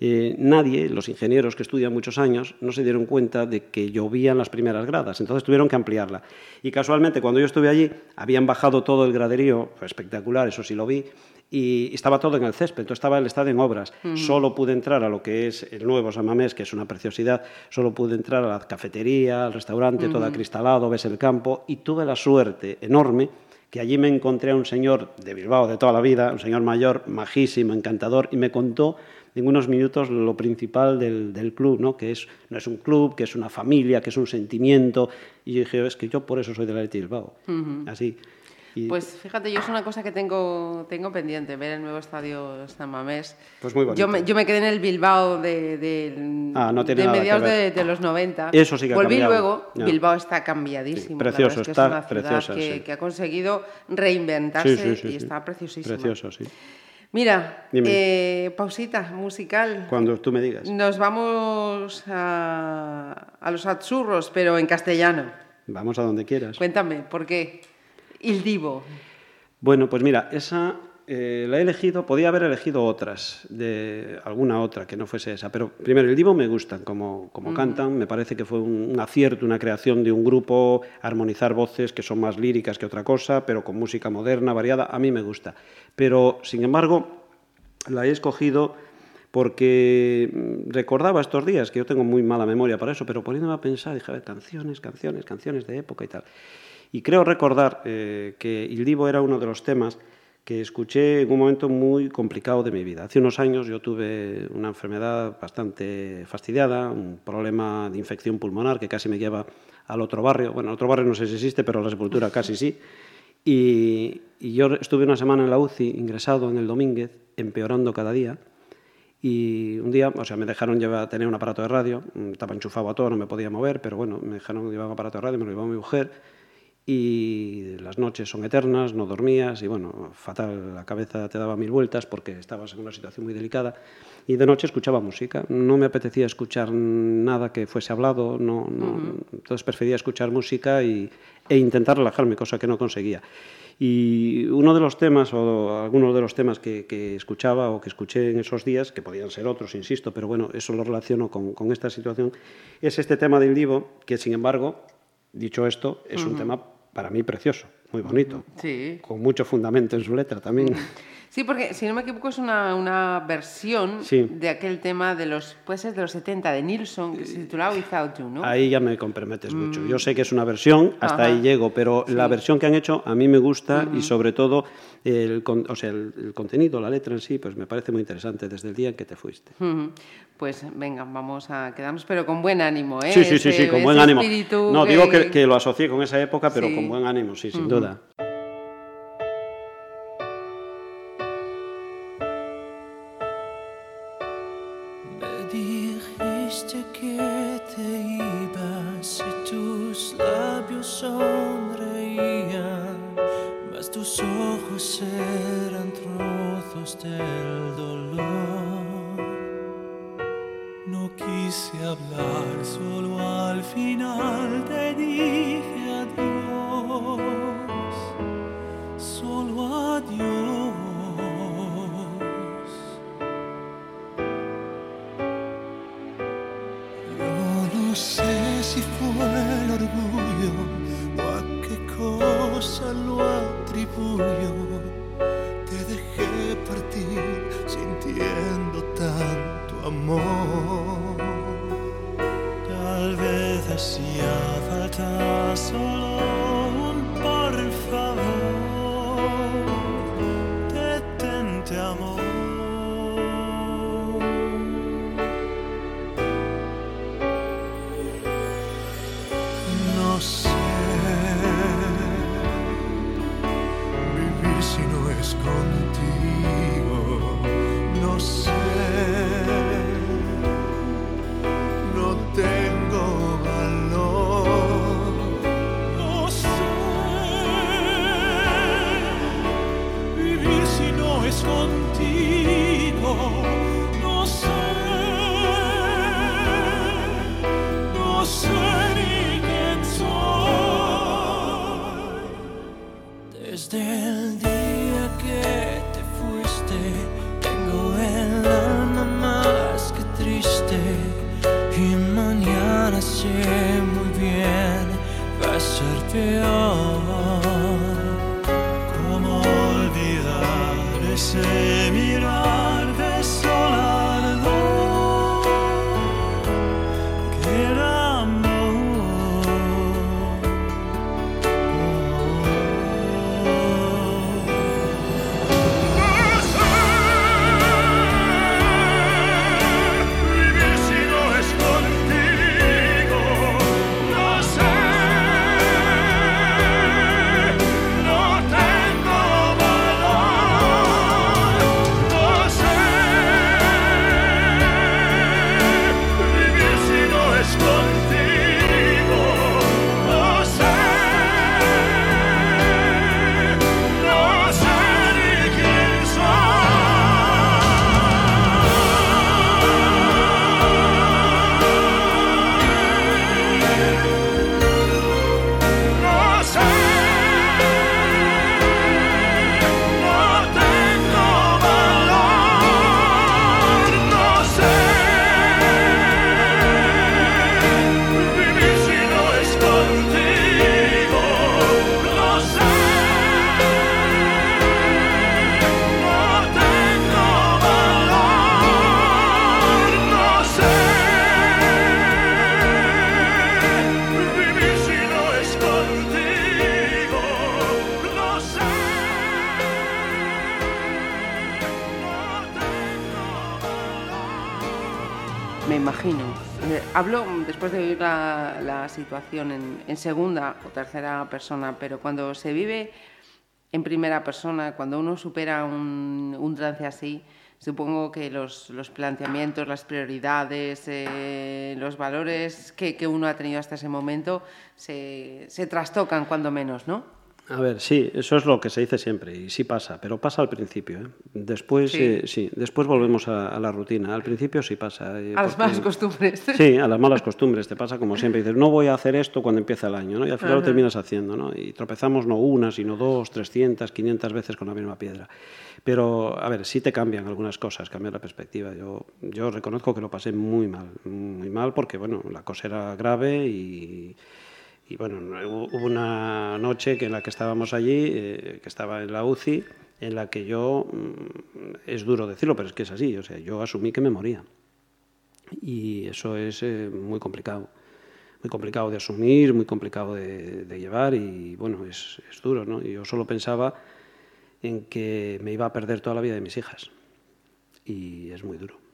eh, nadie, los ingenieros que estudian muchos años, no se dieron cuenta de que llovían las primeras gradas, entonces tuvieron que ampliarla. Y casualmente, cuando yo estuve allí, habían bajado todo el graderío, espectacular, eso sí lo vi, y estaba todo en el césped, entonces estaba el estadio en obras. Solo pude entrar a lo que es el nuevo San Mamés, que es una preciosidad, solo pude entrar a la cafetería, al restaurante, todo acristalado, ves el campo, y tuve la suerte enorme que allí me encontré a un señor de Bilbao de toda la vida, un señor mayor, majísimo, encantador, y me contó en unos minutos lo principal del, del club, ¿no? que es, no es un club, que es una familia, que es un sentimiento. Y yo dije, es que yo por eso soy del Athletic Bilbao. Así. Y, Pues fíjate, yo es una cosa que tengo, tengo pendiente, ver el nuevo estadio San Mamés. Pues muy bonito. Yo me, yo me quedé en el Bilbao de, de- Ah, no de mediados de, de los 90. Eso sí que Volví luego. Bilbao está cambiadísimo. Sí, precioso, verdad es que está es una ciudad preciosa, que, sí. que ha conseguido reinventarse Sí, y está preciosísima. Precioso, sí. Mira, eh, pausita musical. Cuando tú me digas. Nos vamos a, a los Atsurros, pero en castellano. Vamos a donde quieras. Cuéntame, ¿por qué? Il Divo. Bueno, pues mira, esa eh, la he elegido, podía haber elegido otras, de alguna otra que no fuese esa, pero primero el Divo me gustan como, como cantan, me parece que fue un, un acierto, una creación de un grupo, armonizar voces que son más líricas que otra cosa, pero con música moderna, variada, a mí me gusta. Pero, sin embargo, la he escogido porque mm, recordaba estos días, que yo tengo muy mala memoria para eso, pero poniéndome a pensar, dije, a ver, canciones, canciones, canciones de época y tal. Y creo recordar eh, que Il Divo era uno de los temas que escuché en un momento muy complicado de mi vida. Hace unos años yo tuve una enfermedad bastante fastidiada, un problema de infección pulmonar que casi me lleva al otro barrio. Bueno, el otro barrio no sé si existe, pero la sepultura casi sí. Y, y yo estuve una semana en la UCI, ingresado en el Domínguez, empeorando cada día. Y un día, o sea, me dejaron llevar, tener un aparato de radio, mm, estaba enchufado a todo, no me podía mover, pero bueno, me dejaron llevar un aparato de radio, me lo llevó mi mujer. Y las noches son eternas, no dormías y bueno, fatal, la cabeza te daba mil vueltas porque estabas en una situación muy delicada. Y de noche escuchaba música, no me apetecía escuchar nada que fuese hablado, no, no, entonces prefería escuchar música y, e intentar relajarme, cosa que no conseguía. Y uno de los temas, o algunos de los temas que, que escuchaba o que escuché en esos días, que podían ser otros, insisto, pero bueno, eso lo relaciono con, con esta situación, es este tema del Divo, que sin embargo, dicho esto, es un tema para mí precioso, muy bonito, Sí. con mucho fundamento en su letra también. Sí, porque si no me equivoco es una, una versión Sí. de aquel tema de los, puede ser de los 70, de Nilsson, que se titulaba Without You, ¿no? Ahí ya me comprometes mucho. Yo sé que es una versión, hasta Ajá. ahí llego, pero la versión que han hecho a mí me gusta y sobre todo el, o sea, el, el contenido, la letra en sí, pues me parece muy interesante desde el día en que te fuiste. Ujú. Pues venga, vamos a quedarnos, pero con buen ánimo, ¿eh? Sí, sí, sí, sí, con buen ánimo. No, digo que, que lo asocié con esa época, pero Sí. con buen ánimo, sí, sin duda. Me situación en, segunda o tercera persona, pero cuando se vive en primera persona, cuando uno supera un, trance así, supongo que los, planteamientos, las prioridades, eh, los valores que, uno ha tenido hasta ese momento se trastocan cuando menos, ¿no? A ver, sí, eso es lo que se dice siempre y sí pasa, pero pasa al principio. ¿eh? Después, Sí. eh, sí, después volvemos a, a la rutina. Al principio sí pasa. eh, A las malas costumbres. Sí, a las malas costumbres. Te pasa como siempre. Dices, no voy a hacer esto cuando empieza el año, ¿no? Y al final lo terminas haciendo, ¿no? Y tropezamos no una, sino dos, trescientas, quinientas veces con la misma piedra. Pero, a ver, sí te cambian algunas cosas, cambian la perspectiva. Yo, yo reconozco que lo pasé muy mal, muy mal porque, bueno, la cosa era grave y... Y bueno, hubo una noche que en la que estábamos allí, eh, que estaba en la UCI, en la que yo, mm, es duro decirlo, pero es que es así, o sea, yo asumí que me moría. Y eso es eh, muy complicado, muy complicado de asumir, muy complicado de, de llevar y bueno, es, es duro, ¿no? Y yo solo pensaba en que me iba a perder toda la vida de mis hijas y es muy duro.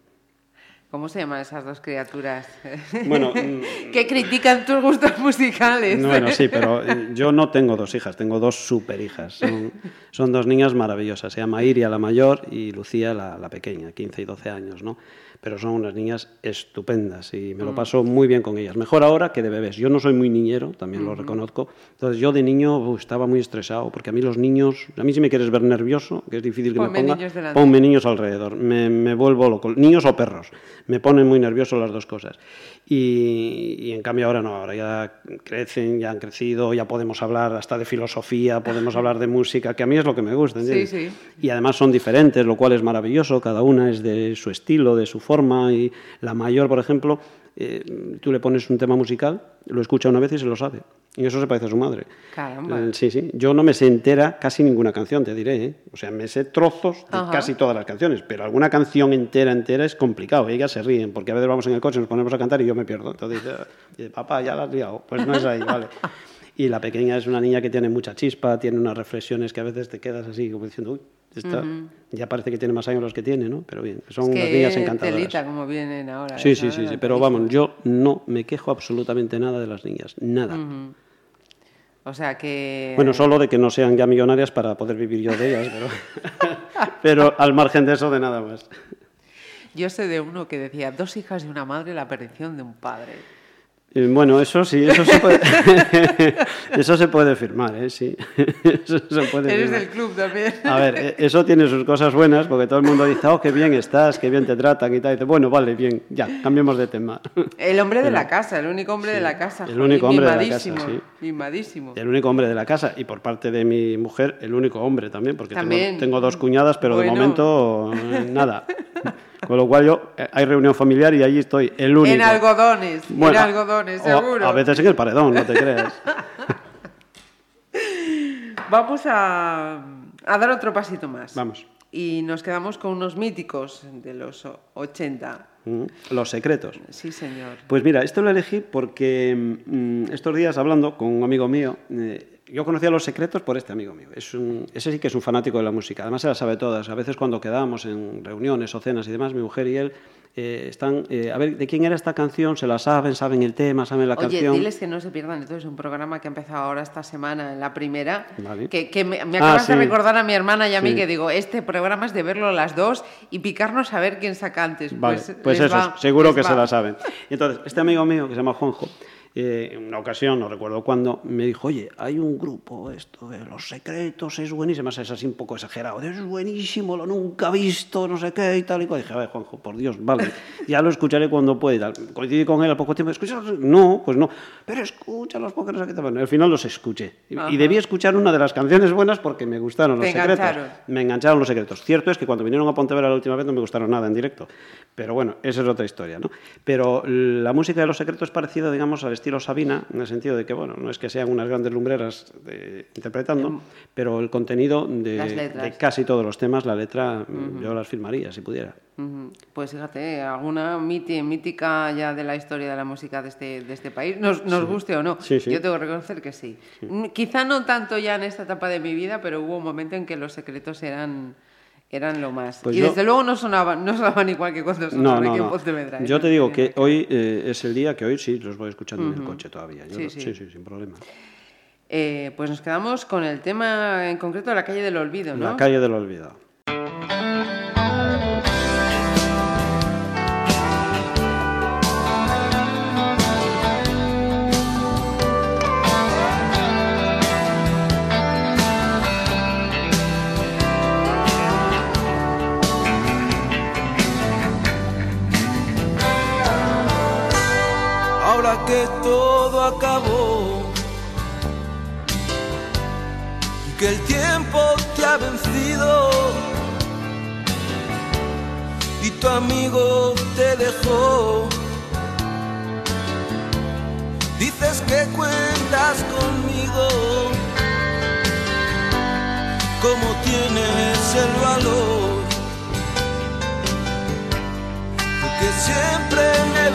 ¿Cómo se llaman esas dos criaturas? Bueno, mm, que critican tus gustos musicales. Bueno, sí, pero eh, yo no tengo dos hijas, tengo dos super hijas. Son, son dos niñas maravillosas. Se llama Iria la mayor y Lucía la, la pequeña, 15 y 12 años, ¿no? Pero son unas niñas estupendas y me lo paso muy bien con ellas. Mejor ahora que de bebés. Yo no soy muy niñero, también lo reconozco. Entonces yo de niño uf, estaba muy estresado porque a mí los niños, a mí si me quieres ver nervioso, que es difícil que Ponme me ponga, niños ponme niños alrededor. Me, me vuelvo loco. Niños o perros. Me ponen muy nervioso las dos cosas. Y, y en cambio ahora no, ahora ya crecen, ya han crecido, ya podemos hablar hasta de filosofía, podemos hablar de música, que a mí es lo que me gusta. ¿entiendes? Sí, sí. Y además son diferentes, lo cual es maravilloso, cada una es de su estilo, de su forma. Y la mayor, por ejemplo, eh, tú le pones un tema musical, lo escucha una vez y se lo sabe. Y eso se parece a su madre. Caramba. Eh, sí, sí. Yo no me sé entera casi ninguna canción, te diré. ¿eh? O sea, me sé trozos de Ajá. casi todas las canciones, pero alguna canción entera, entera es complicado. Ellas se ríen, porque a veces vamos en el coche, nos ponemos a cantar y yo me pierdo. Entonces dice, dice, papá, ya la has liado. Pues no es ahí, vale. Y la pequeña es una niña que tiene mucha chispa, tiene unas reflexiones que a veces te quedas así, como diciendo, uy, ya parece que tiene más años los que tiene, ¿no? Pero bien, son Es unas niñas encantadoras. telita como vienen ahora. Sí, sí, sí, sí, pero vamos, yo no me quejo absolutamente nada de las niñas, nada. O sea que... Bueno, solo de que no sean ya millonarias para poder vivir yo de ellas, pero, pero al margen de eso, de nada más. Yo sé de uno que decía, dos hijas de una madre, la perdición de un padre. Eh, Bueno, eso sí, eso se puede, eso se puede firmar, ¿eh? Sí, eso se puede Eres firmar. del club también. A ver, eh, eso tiene sus cosas buenas, porque todo el mundo dice, oh, qué bien estás, qué bien te tratan y tal. Y dice, bueno, vale, bien, ya, cambiemos de tema. El hombre de la casa, el único hombre de la casa. el único hombre de la casa, sí. Mimadísimo. El único hombre de la casa y por parte de mi mujer, el único hombre también, porque tengo- También. Tengo, dos cuñadas, pero de momento nada. Con lo cual yo, eh, hay reunión familiar y allí estoy, el único. En algodones, Bueno, en algodones, seguro. A veces en el paredón, no te creas. Vamos a, a dar otro pasito más. Vamos. Y nos quedamos con unos míticos de los o- 80. Mm, Los secretos. Sí, señor. Pues mira, esto lo elegí porque mm, estos días hablando con un amigo mío, eh, yo conocía los secretos por este amigo mío. Es un- ese sí que es un fanático de la música. Además se las sabe todas. A veces cuando quedamos en reuniones o cenas y demás, mi mujer y él eh, están... eh, a ver, ¿de quién era esta canción? Se la saben, saben el tema, saben la Oye, canción. diles que no se pierdan entonces un programa que ha empezado ahora esta semana, en la primera, Vale. que, que me, me Ah, acabas de sí. recordar a mi hermana y a mí Sí. que digo, este programa es de verlo las dos y picarnos a ver quién saca antes. Vale, pues pues, eso, va, seguro que se va. la saben. Entonces, este amigo mío que se llama Juanjo, eh, en una ocasión, no recuerdo cuándo, me dijo, oye, hay un grupo, esto de Los Secretos, es buenísimo, es así un poco exagerado, es buenísimo, lo nunca visto, no sé qué y tal y cual. Dije, a ver, Juanjo, por Dios, vale, ya lo escucharé cuando pueda y tal. Coincidí con él al poco tiempo, ¿escuchas? No, pues no, pero escúchalos porque no sé qué tal. Bueno, al final los escuché. Y, y debí escuchar una de las canciones buenas porque me gustaron Los Te Secretos. engancharon. Me engancharon los secretos. Cierto es que cuando vinieron a Pontevedra la última vez no me gustaron nada en directo. Pero bueno, esa es otra historia, ¿no? Pero la música de los secretos es parecida, digamos, al estilo Sabina, en el sentido de que, bueno, no es que sean unas grandes lumbreras de- interpretando, pero el contenido de, Em, de casi todos los temas, la letra, yo las firmaría si pudiera. Pues fíjate, alguna mítica ya de la historia de la música de este, de este país, nos, nos guste o no. Sí, sí. Yo tengo que reconocer que sí. Quizá no tanto ya en esta etapa de mi vida, pero hubo un momento en que los secretos eran, eran lo más. Pues y yo- desde luego no sonaban, no sonaban igual que cuando sonaban no, aquí en no. Pontevedra. ¿eh? Yo te digo que hoy eh, es el día que hoy sí los voy escuchando en el coche todavía. Yo Sí, lo- sí. sí, sí, sin problema. Eh, pues nos quedamos con el tema en concreto de la calle del olvido, ¿no? La calle del olvido. Que todo acabó. Y que el tiempo te ha vencido. Y tu amigo te dejó. Dices que cuentas conmigo, como tienes el valor. Que siempre me he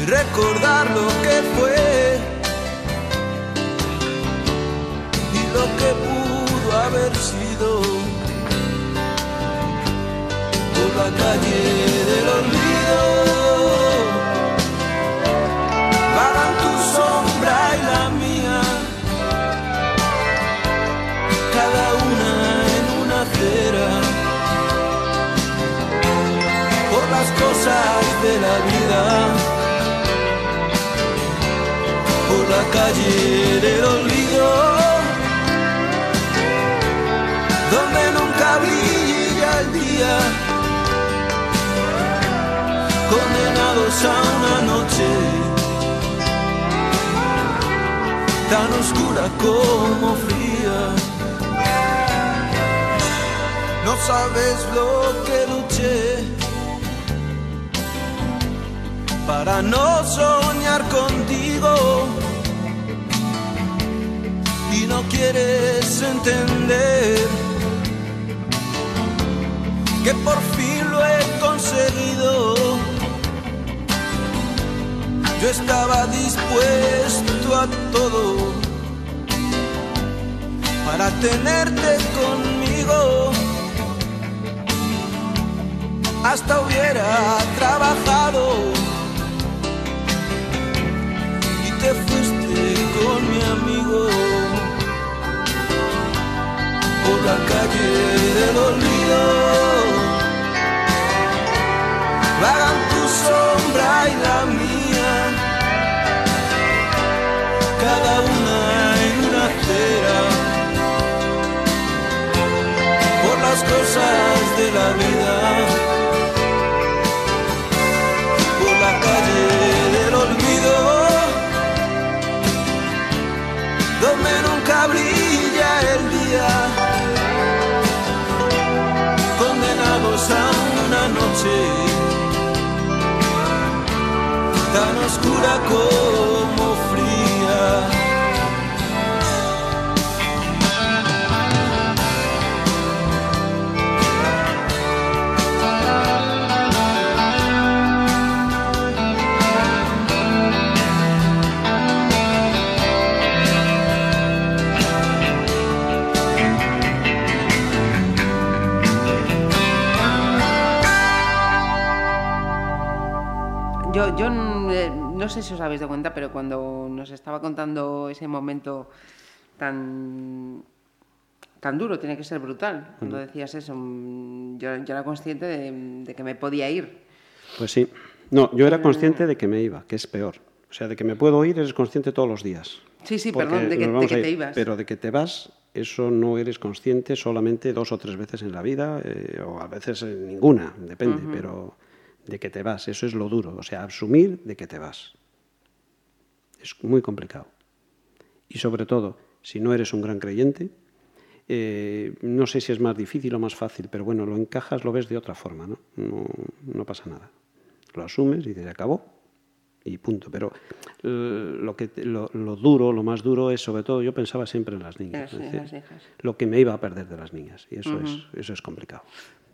y recordar lo que fue y lo que pudo haber sido. Por la calle del olvido vagan tu sombra y la mía cada una en una acera. Por las cosas de la vida, la calle del olvido, donde nunca brilla el día, condenados a una noche tan oscura como fría. No sabes lo que luché para no soñar contigo y no quieres entender que por fin lo he conseguido. Yo estaba dispuesto a todo para tenerte conmigo. Hasta hubiera trabajado y te fuiste con mi amigo por la calle del olvido. Vagan tu sombra y la mía, cada una en una acera. Por las cosas de la vida, tan oscura como no sé si os habéis dado cuenta, pero cuando nos estaba contando ese momento tan, tan duro, tiene que ser brutal, cuando decías eso, mm, yo, yo era consciente de, de que me podía ir. Pues sí. No, yo era consciente de que me iba, que es peor. O sea, de que me puedo ir eres consciente todos los días. Sí, sí, perdón, de que, de ir. te ibas. Pero de que te vas, eso no eres consciente solamente dos o tres veces en la vida, eh, o a veces ninguna, depende, pero de que te vas, eso es lo duro. O sea, asumir de que te vas. Es muy complicado. Y sobre todo, si no eres un gran creyente, eh, no sé si es más difícil o más fácil, pero bueno, lo encajas, lo ves de otra forma, ¿no? No, no pasa nada. Lo asumes y dices, acabó, y punto. Pero eh, lo, que, lo, lo duro, lo más duro es, sobre todo, yo pensaba siempre en las niñas. Las- decir, las hijas. lo que me iba a perder de las niñas, y eso, es, eso es complicado.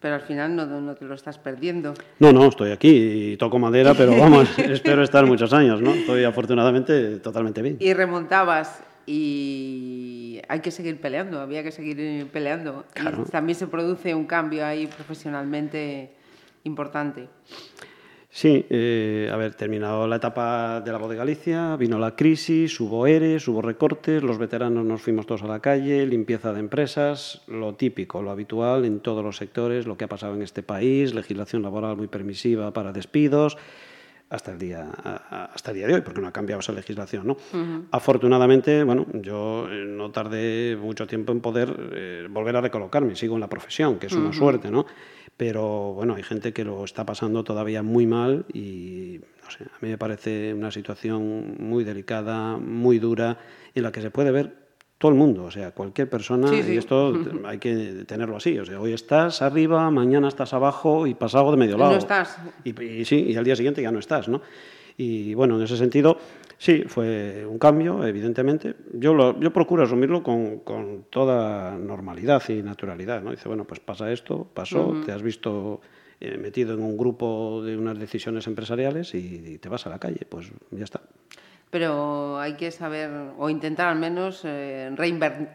Pero al final no, no te lo estás perdiendo. No, no, estoy aquí y toco madera, pero vamos, espero estar muchos años, ¿no? Estoy afortunadamente totalmente bien. Y remontabas y hay que seguir peleando, había que seguir peleando. Claro. Y también se produce un cambio ahí profesionalmente importante. Sí, eh, a ver, terminado la etapa de la voz de Galicia, vino la crisis, hubo ERES, hubo recortes, los veteranos nos fuimos todos a la calle, limpieza de empresas, lo típico, lo habitual en todos los sectores, lo que ha pasado en este país, legislación laboral muy permisiva para despidos, hasta el día, hasta el día de hoy, porque no ha cambiado esa legislación. ¿no? Afortunadamente, bueno, yo eh, no tardé mucho tiempo en poder eh, volver a recolocarme, sigo en la profesión, que es una suerte, ¿no? Pero bueno, hay gente que lo está pasando todavía muy mal y no sé, a mí me parece una situación muy delicada, muy dura, en la que se puede ver todo el mundo, o sea, cualquier persona, Sí, sí. y esto hay que tenerlo así, o sea, hoy estás arriba, mañana estás abajo y pasado de medio No lado. estás. Y, y sí, y al día siguiente ya no estás, ¿no? Y bueno, en ese sentido, sí, fue un cambio, evidentemente. Yo, lo, yo procuro asumirlo con, con toda normalidad y naturalidad, ¿no? Dice, bueno, pues pasa esto, pasó, te has visto eh, metido en un grupo de unas decisiones empresariales y, y te vas a la calle, pues ya está. Pero hay que saber, o intentar al menos, eh,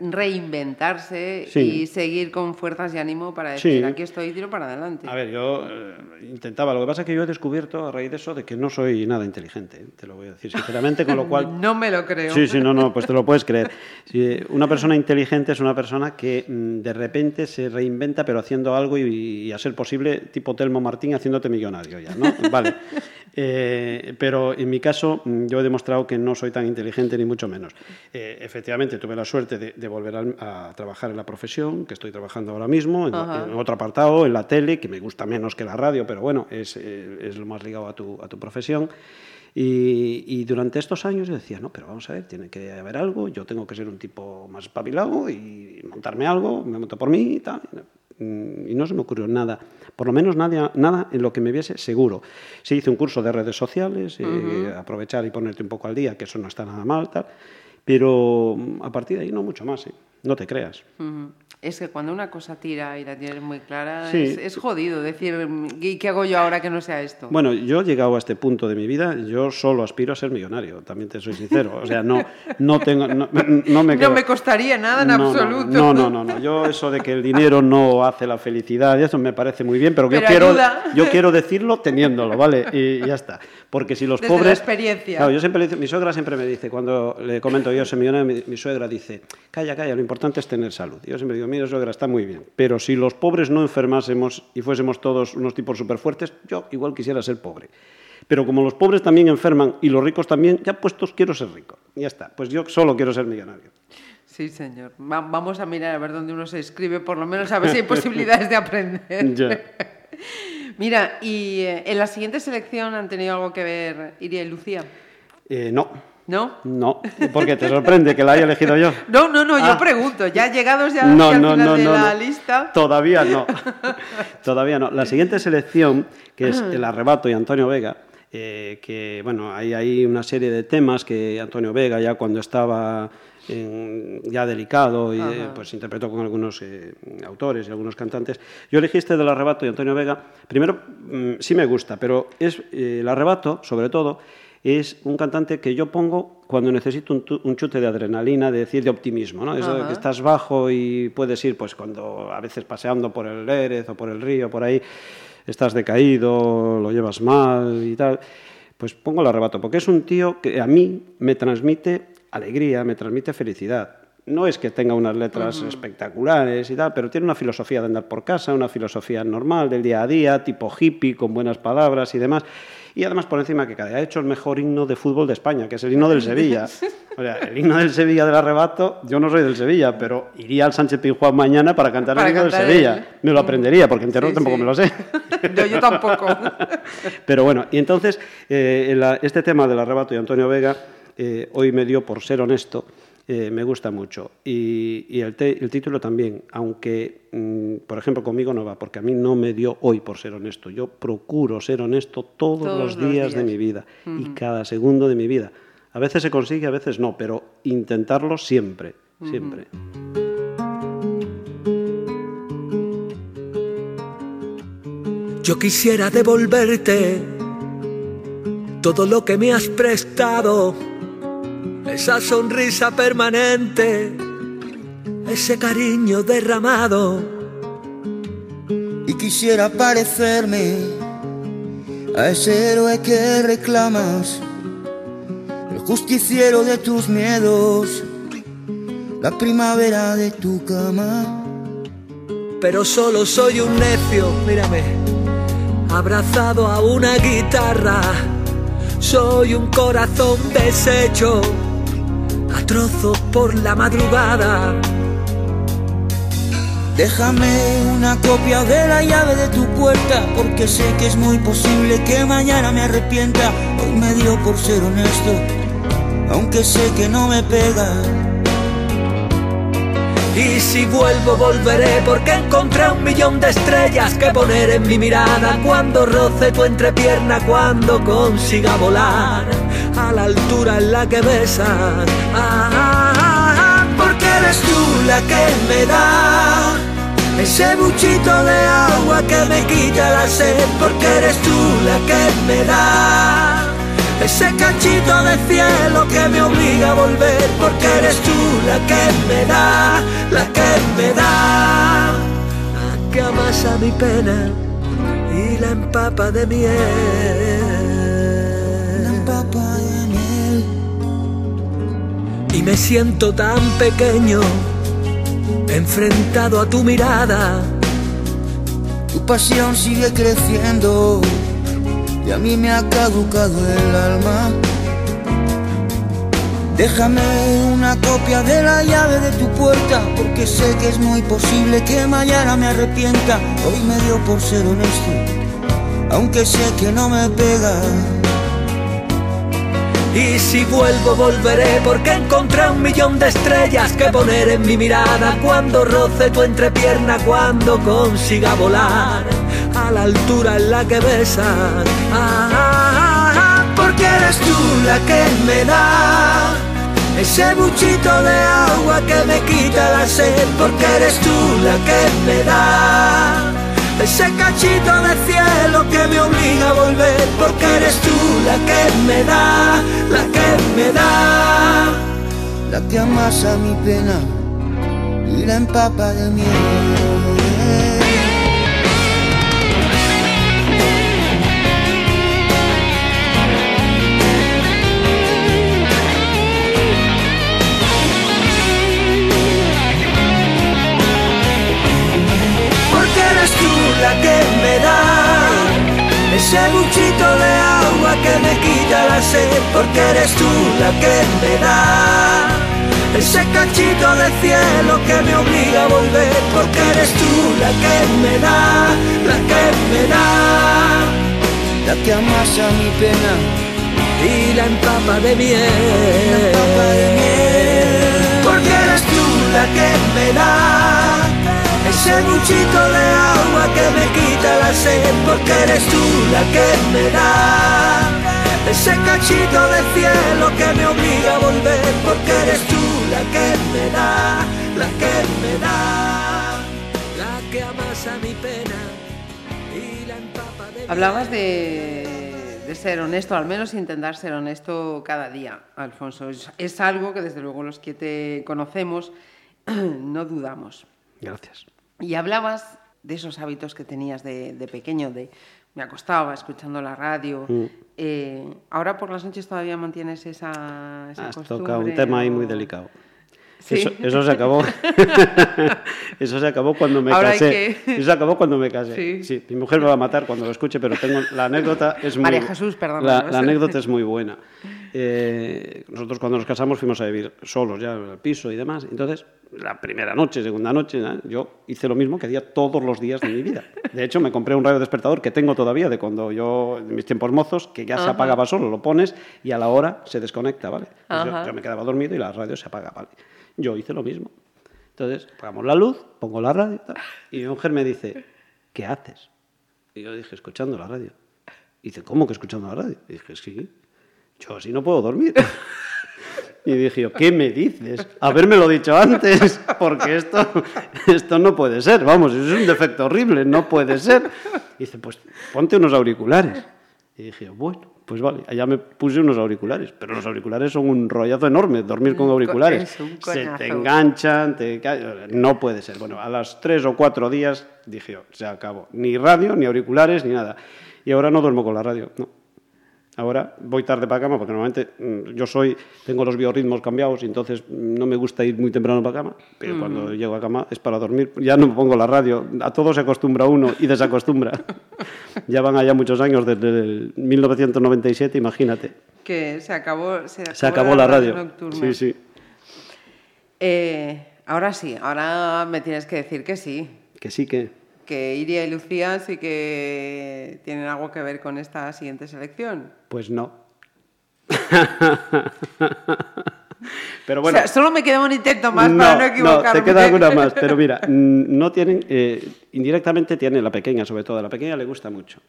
reinventarse Sí. y seguir con fuerzas y ánimo para decir, Sí. aquí estoy y tiro para adelante. A ver, yo eh, intentaba, lo que pasa es que yo he descubierto a raíz de eso de que no soy nada inteligente, ¿eh? te lo voy a decir sinceramente, con lo cual No me lo creo. Sí, sí, no, no, pues te lo puedes creer. Sí, una persona inteligente es una persona que mm, de repente se reinventa, pero haciendo algo y, y a ser posible, tipo Telmo Martín, haciéndote millonario ya, ¿no? Vale. Eh, pero en mi caso, mm, yo he demostrado que no soy tan inteligente, ni mucho menos. Eh, efectivamente, tuve la suerte de, de volver al- a, trabajar en la profesión, que estoy trabajando ahora mismo, en, en otro apartado, en la tele, que me gusta menos que la radio, pero bueno, es, eh, es lo más ligado a tu, a tu profesión. Y, y durante estos años yo decía, no, pero vamos a ver, tiene que haber algo, yo tengo que ser un tipo más espabilado y montarme algo, me monto por mí y tal. Mm, Y no se me ocurrió nada, por lo menos nada, nada en lo que me viese seguro. Sí hice un curso de redes sociales, eh, aprovechar y ponerte un poco al día, que eso no está nada mal, tal, pero mm, a partir de ahí no mucho más, ¿eh? no te creas. Es que cuando una cosa tira y la tienes muy clara, Sí. es, es jodido decir, ¿y qué hago yo ahora que no sea esto? Bueno, yo he llegado a este punto de mi vida, yo solo aspiro a ser millonario, también te soy sincero. O sea, no, no tengo, no, no me no me costaría nada en No, absoluto. No, no, no, no. Yo eso de que el dinero no hace la felicidad, eso me parece muy bien, pero, Pero yo quiero, yo quiero decirlo teniéndolo, ¿vale? Y ya está. Porque si los Desde la pobres. experiencia. Claro, yo siempre mi suegra siempre me dice, cuando le comento yo soy millonario, mi, mi suegra dice, calla, calla, lo importante es tener salud. Y yo siempre digo, mira, suegra, está muy bien, pero si los pobres no enfermásemos y fuésemos todos unos tipos súper fuertes, yo igual quisiera ser pobre. Pero como los pobres también enferman y los ricos también, ya puestos quiero ser rico. Ya está. Pues yo solo quiero ser millonario. Sí, señor. Va- vamos a mirar a ver dónde uno se escribe, por lo menos a ver si hay posibilidades de aprender. Ya. Mira, y eh, en la siguiente selección han tenido algo que ver Iria y Lucía, Eh, no, ¿no? no, porque te sorprende que la haya elegido yo. No, no, no, yo Ah. pregunto, ya llegados ya No, al no, final no, de no, la no. lista. Todavía no. Todavía no. La siguiente selección, que es el arrebato y Antonio Vega, eh, que, bueno, hay ahí una serie de temas que Antonio Vega ya cuando estaba ya delicado y eh, pues interpretó con algunos eh, autores y algunos cantantes. Yo elegí este del arrebato de Antonio Vega. Primero, mm, sí me gusta, pero es eh, el arrebato, sobre todo, es un cantante que yo pongo cuando necesito un, un chute de adrenalina, de decir, de optimismo, ¿no? Eso de que estás bajo y puedes ir, pues cuando a veces paseando por el Lérez o por el río, por ahí, estás decaído, lo llevas mal y tal, pues pongo el arrebato, porque es un tío que a mí me transmite alegría, me transmite felicidad. No es que tenga unas letras espectaculares y tal, pero tiene una filosofía de andar por casa, una filosofía normal del día a día, tipo hippie, con buenas palabras y demás. Y además, por encima, que cada ha hecho el mejor himno de fútbol de España, que es el himno del Sevilla. O sea, el himno del Sevilla del arrebato, yo no soy del Sevilla, pero iría al Sánchez Pizjuán mañana para cantar Para el himno del cantar Sevilla. el- Me lo aprendería, porque entero Sí, tampoco sí. me lo sé. Yo, yo tampoco. Pero bueno, y entonces eh, este tema del arrebato de Antonio Vega eh, hoy me dio por ser honesto, eh, me gusta mucho. Y, y el, te- el título también, aunque, mm, por ejemplo, conmigo no va, porque a mí no me dio hoy por ser honesto. Yo procuro ser honesto todos, Todos los los días, de mi vida y cada segundo de mi vida. A veces se consigue, a veces no, pero intentarlo siempre, siempre. Yo quisiera devolverte todo lo que me has prestado, esa sonrisa permanente, ese cariño derramado. y quisiera parecerme a ese héroe que reclamas, el justiciero de tus miedos, la primavera de tu cama. Pero solo soy un necio, mírame, abrazado a una guitarra. Soy un corazón deshecho, a trozos por la madrugada. Déjame una copia de la llave de tu puerta, porque sé que es muy posible que mañana me arrepienta. Hoy me dio por ser honesto, aunque sé que no me pega. Y si vuelvo, volveré porque encontré un millón de estrellas que poner en mi mirada cuando roce tu entrepierna, cuando consiga volar a la altura en la que besas. Ah, ah, ah, porque eres tú la que me da ese buchito de agua que me quita la sed, porque eres tú la que me da ese cachito de cielo que me obliga a volver, porque eres tú la que me da, la que me da, la que amasa mi pena y la empapa de La miel. empapa de miel. Y me siento tan pequeño, enfrentado a tu mirada. Tu pasión sigue creciendo y a mí me ha caducado el alma. Déjame una copia de la llave de tu puerta, porque sé que es muy posible que mañana me arrepienta. Hoy me dio por ser honesto, aunque sé que no me pega. Y si vuelvo volveré porque encontré un millón de estrellas que poner en mi mirada cuando roce tu entrepierna, cuando consiga volar a la altura en la que besas. Ah, ah, ah, porque eres tú la que me da ese buchito de agua que me quita la sed, porque eres tú la que me da ese cachito de cielo que me obliga a volver, porque eres tú la que me da, la que me da. La que amasa mi pena y la empapa de miel. La que me da ese buchito de agua que me quita la sed, porque eres tú la que me da ese cachito de cielo que me obliga a volver, porque eres tú la que me da, la que me da. La que amasa mi pena y la empapa de miel. empapa de miel. Porque eres tú la que me da ese buchito de agua que me quita la sed. Porque eres tú la que me da ese cachito de cielo que me obliga a volver, porque eres tú la que me da, la que me da, la que amasa mi pena y la empapa de... Hablabas de, de ser honesto, al menos intentar ser honesto cada día, Alfonso. Es, es algo que desde luego los que te conocemos no dudamos. Gracias. Y hablabas de esos hábitos que tenías de, de pequeño, de me acostaba escuchando la radio. Mm. Eh, ¿Ahora por las noches todavía mantienes esa, esa Has costumbre? tocado un tema ahí muy delicado. Sí. Eso, eso se acabó. eso se acabó cuando me Ahora casé. que- Eso se acabó cuando me casé. Sí. mi mujer me va a matar cuando lo escuche, pero tengo la anécdota es muy María Jesús, perdona, La, anécdota es muy buena. Eh, nosotros cuando nos casamos fuimos a vivir solos ya en el piso y demás. Entonces, la primera noche, segunda noche, ¿eh? yo hice lo mismo que hacía todos los días de mi vida. De hecho, me compré un radio despertador que tengo todavía de cuando yo, en mis tiempos mozos, que ya se apagaba solo, lo pones y a la hora se desconecta, ¿vale? Pues yo- yo me quedaba dormido y la radio se apaga, ¿vale? Yo hice lo mismo. Entonces, apagamos la luz, pongo la radio tal, y mi mujer me dice, ¿qué haces? Y yo dije, escuchando la radio. Y dice, ¿cómo que escuchando la radio? Y dije, sí, yo así no puedo dormir. Y dije, yo, ¿qué me dices? Habérmelo dicho antes, porque esto, esto no puede ser, vamos, eso es un defecto horrible, no puede ser. Y dice, pues ponte unos auriculares. Y dije, bueno, pues vale, allá me puse unos auriculares, pero los auriculares son un rollazo enorme, dormir con auriculares. Se te enganchan, te no puede ser. Bueno, a los tres o cuatro días dije, yo, se acabó, ni radio, ni auriculares, ni nada. Y ahora no duermo con la radio, no. Ahora voy tarde para cama porque normalmente mm, yo soy, tengo los biorritmos cambiados y entonces mm, no me gusta ir muy temprano para cama, pero cuando llego a cama es para dormir. Ya no me pongo la radio, a todo se acostumbra uno y desacostumbra. ya van allá muchos años, desde el 1997, imagínate. Que se acabó, se acabó, Se acabó la radio. nocturna. Sí, sí. Eh, ahora sí, ahora me tienes que decir que sí. Que sí que... Que Iria y Lucía sí que tienen algo que ver con esta siguiente selección. Pues no. Pero bueno. o sea, solo me queda un intento más para no equivocarme. te queda alguna más, pero mira, mm, no tienen, eh, indirectamente tiene la pequeña, sobre todo, a la pequeña le gusta mucho.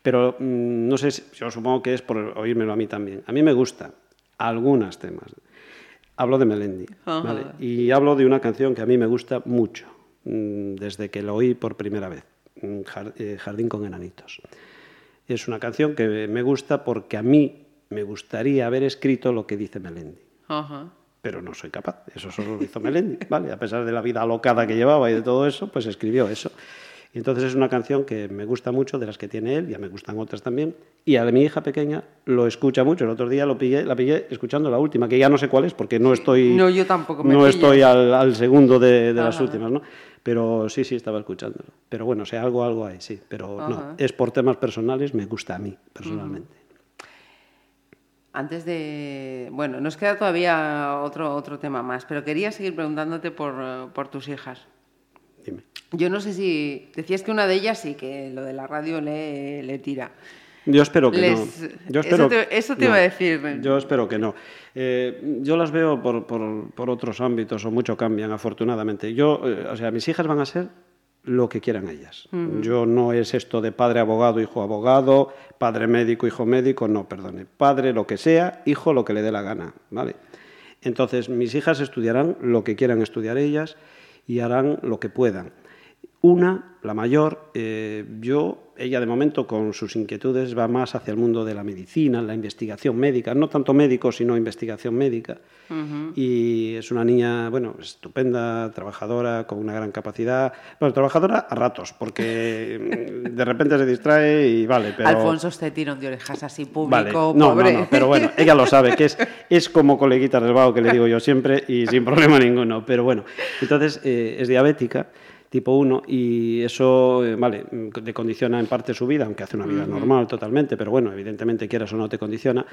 Pero mm, no sé, si- yo supongo que es por oírmelo a mí también. A mí me gusta algunos temas. Hablo de Melendi. Y hablo de una canción que a mí me gusta mucho, desde que la oí por primera vez, mm, eh, Jardín con enanitos. Es una canción que me gusta porque a mí me gustaría haber escrito lo que dice Melendi Ajá. pero no soy capaz. Eso solo lo hizo Melendi, ¿vale? A pesar de la vida alocada que llevaba y de todo eso, pues escribió eso. Y entonces es una canción que me gusta mucho, de las que tiene él, ya me gustan otras también. Y a mi hija pequeña lo escucha mucho. El otro día lo pillé, la pillé escuchando la última, que ya no sé cuál es, porque no estoy... No, yo tampoco me No estoy al, al segundo de, de las últimas, ¿no? Pero sí, sí, estaba escuchándolo. Pero bueno, o sea, algo, algo hay, sí. Pero Ajá. no, es por temas personales, me gusta a mí, personalmente. Antes de... Bueno, nos queda todavía otro, otro tema más, pero quería seguir preguntándote por, por tus hijas. Dime. Yo no sé si... Decías que una de ellas sí, que lo de la radio le, le tira. Yo espero que Les- no. Yo espero eso te- eso te iba a decir. Yo espero que no. Eh, yo las veo por, por- por otros ámbitos o mucho cambian, afortunadamente. Yo, eh, o sea, mis hijas van a ser lo que quieran ellas. Yo no es esto de padre abogado, hijo abogado, padre médico, hijo médico, no, perdone. Padre lo que sea, hijo lo que le dé la gana, ¿vale? Entonces, mis hijas estudiarán lo que quieran estudiar ellas y harán lo que puedan. Una, la mayor, eh, yo, ella de momento con sus inquietudes va más hacia el mundo de la medicina, la investigación médica, no tanto médico, sino investigación médica. Y es una niña, bueno, estupenda, trabajadora, con una gran capacidad. Bueno, trabajadora a ratos, porque mm, de repente se distrae y vale, pero... Alfonso este tirón de orejas así público, Vale, no, pobre. no, no, pero bueno, ella lo sabe, que es, es como coleguita resbado que le digo yo siempre y sin problema ninguno. Pero bueno, entonces eh, es diabética, tipo 1, y eso, eh, vale, mm, le condiciona en parte su vida, aunque hace una vida normal totalmente, pero bueno, evidentemente quieras o no te condiciona,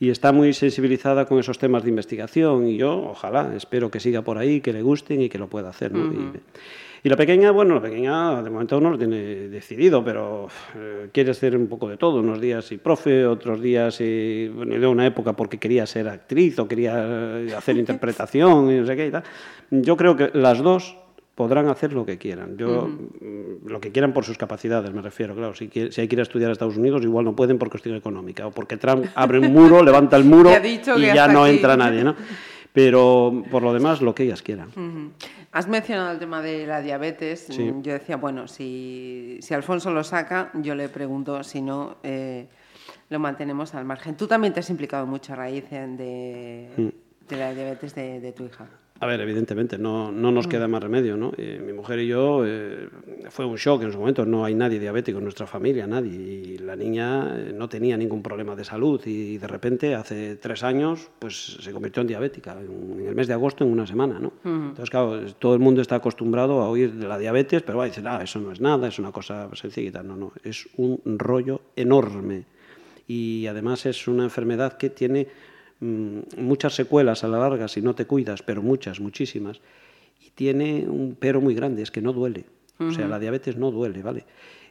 y está muy sensibilizada con esos temas de investigación, y yo, ojalá, espero que siga por ahí, que le gusten y que lo pueda hacer, ¿no? Y- y la pequeña, bueno, la pequeña de momento no lo tiene decidido, pero eh, quiere hacer un poco de todo. Unos días y profe, otros días y, bueno, de una época porque quería ser actriz o quería eh, hacer interpretación y no sé qué y tal. Yo creo que las dos, podrán hacer lo que quieran. Yo, mm, lo que quieran por sus capacidades, me refiero, claro. Si, si hay que ir a estudiar a Estados Unidos, igual no pueden por cuestión económica, o porque Trump abre un muro, levanta el muro y ya no aquí. entra nadie, ¿no? Pero por lo demás, lo que ellas quieran. Has mencionado el tema de la diabetes. Sí. Mm, Yo decía, bueno, si, si Alfonso lo saca, yo le pregunto, si no, eh, lo mantenemos al margen. Tú también te has implicado mucho a raíz eh, de, Mm. de la diabetes de, de tu hija. A ver, evidentemente, no, no nos queda más remedio, ¿no? Eh, mi mujer y yo, eh, fue un shock en su momento, no hay nadie diabético en nuestra familia, nadie, y la niña eh, no tenía ningún problema de salud. Y de repente, hace tres años, pues se convirtió en diabética, en, en el mes de agosto, en una semana, ¿no? Entonces, claro, todo el mundo está acostumbrado a oír de la diabetes, pero va a decir, ah, eso no es nada, es una cosa sencilla, no, no, es un rollo enorme. Y además es una enfermedad que tiene muchas secuelas a la larga si no te cuidas, pero muchas, muchísimas. Y tiene un pero muy grande, es que no duele. O sea, la diabetes no duele, ¿vale?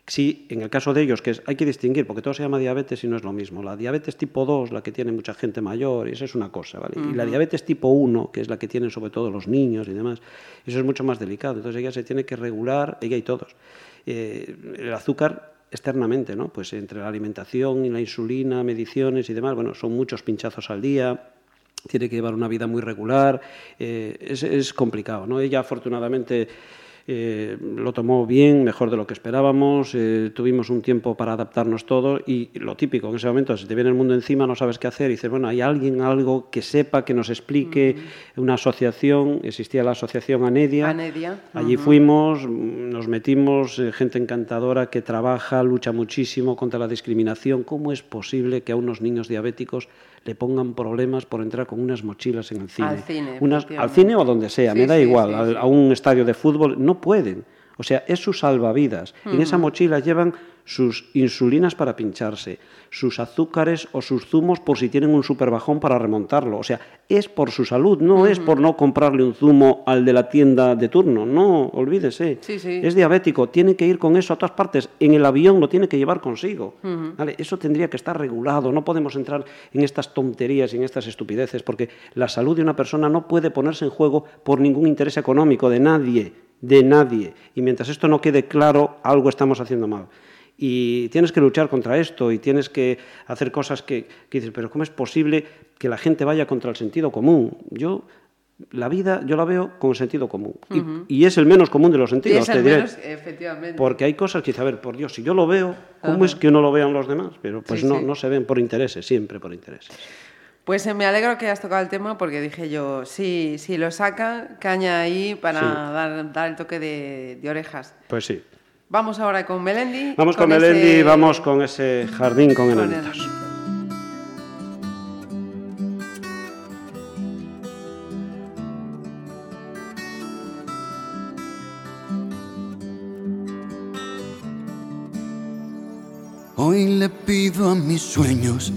Sí, en el caso de ellos, que es, hay que distinguir, porque todo se llama diabetes y no es lo mismo. La diabetes tipo 2, la que tiene mucha gente mayor, y eso es una cosa, ¿vale? Y la diabetes tipo 1, que es la que tienen sobre todo los niños y demás, eso es mucho más delicado. Entonces ella se tiene que regular, ella y todos. Eh, el azúcar externamente, ¿no? Pues entre la alimentación y la insulina, mediciones y demás, bueno, son muchos pinchazos al día, tiene que llevar una vida muy regular, eh, es, es complicado, ¿no? Ella afortunadamente eh, lo tomó bien, mejor de lo que esperábamos, eh, tuvimos un tiempo para adaptarnos todos y lo típico, en ese momento se te viene el mundo encima, no sabes qué hacer y dices, bueno, hay alguien, algo que sepa, que nos explique, una asociación, existía la asociación Anedia, Anedia, allí fuimos, nos metimos, eh, gente encantadora que trabaja, lucha muchísimo contra la discriminación. ¿Cómo es posible que a unos niños diabéticos le pongan problemas por entrar con unas mochilas en el cine? Al cine, Unas- al cine o donde sea, Sí, me da sí, igual, sí, al- sí. a un estadio de fútbol, no pueden. O sea, es su salvavidas. En esa mochila llevan sus insulinas para pincharse, sus azúcares o sus zumos por si tienen un superbajón para remontarlo. O sea, es por su salud, no es por no comprarle un zumo al de la tienda de turno. No, olvídese. Sí, sí. Es diabético, tiene que ir con eso a todas partes. En el avión lo tiene que llevar consigo. ¿vale? Eso tendría que estar regulado. No podemos entrar en estas tonterías y en estas estupideces porque la salud de una persona no puede ponerse en juego por ningún interés económico de nadie, de nadie. Y mientras esto no quede claro, algo estamos haciendo mal. Y tienes que luchar contra esto y tienes que hacer cosas que, que dices, pero ¿cómo es posible que la gente vaya contra el sentido común? Yo, la vida, yo la veo con sentido común. Y- y, es el menos común de los sentidos, te diré. menos, efectivamente. Porque hay cosas que dices, a ver, por Dios, si yo lo veo, ¿cómo es que no lo vean los demás? Pero pues Sí, no, sí. no se ven por intereses, siempre por intereses. Pues eh, me alegro que hayas tocado el tema porque dije yo, sí, si lo saca, caña ahí para Sí. dar, dar el toque de, de orejas. Pues sí. Vamos ahora con Melendi. Vamos con, ese- Melendi, vamos con ese jardín con con enanitos. el- Hoy le pido a mis sueños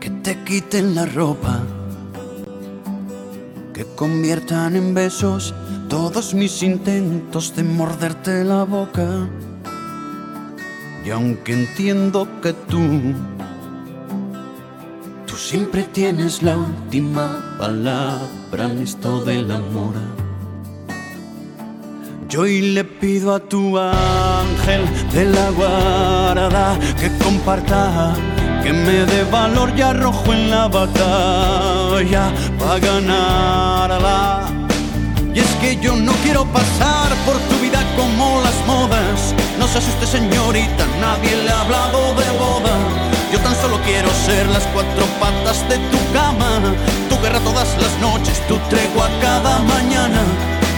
que te quiten la ropa, que conviertan en besos todos mis intentos de morderte la boca. Y aunque entiendo que tú, tú siempre tienes la última palabra en esto del amor. Yo hoy le pido a tu ángel de la guarda que comparta, que me dé valor y arrojo en la batalla para ganarla. Que yo no quiero pasar por tu vida como las modas. No se asuste señorita, nadie le ha hablado de boda. Yo tan solo quiero ser las cuatro patas de tu cama, tu guerra todas las noches, tu tregua cada mañana.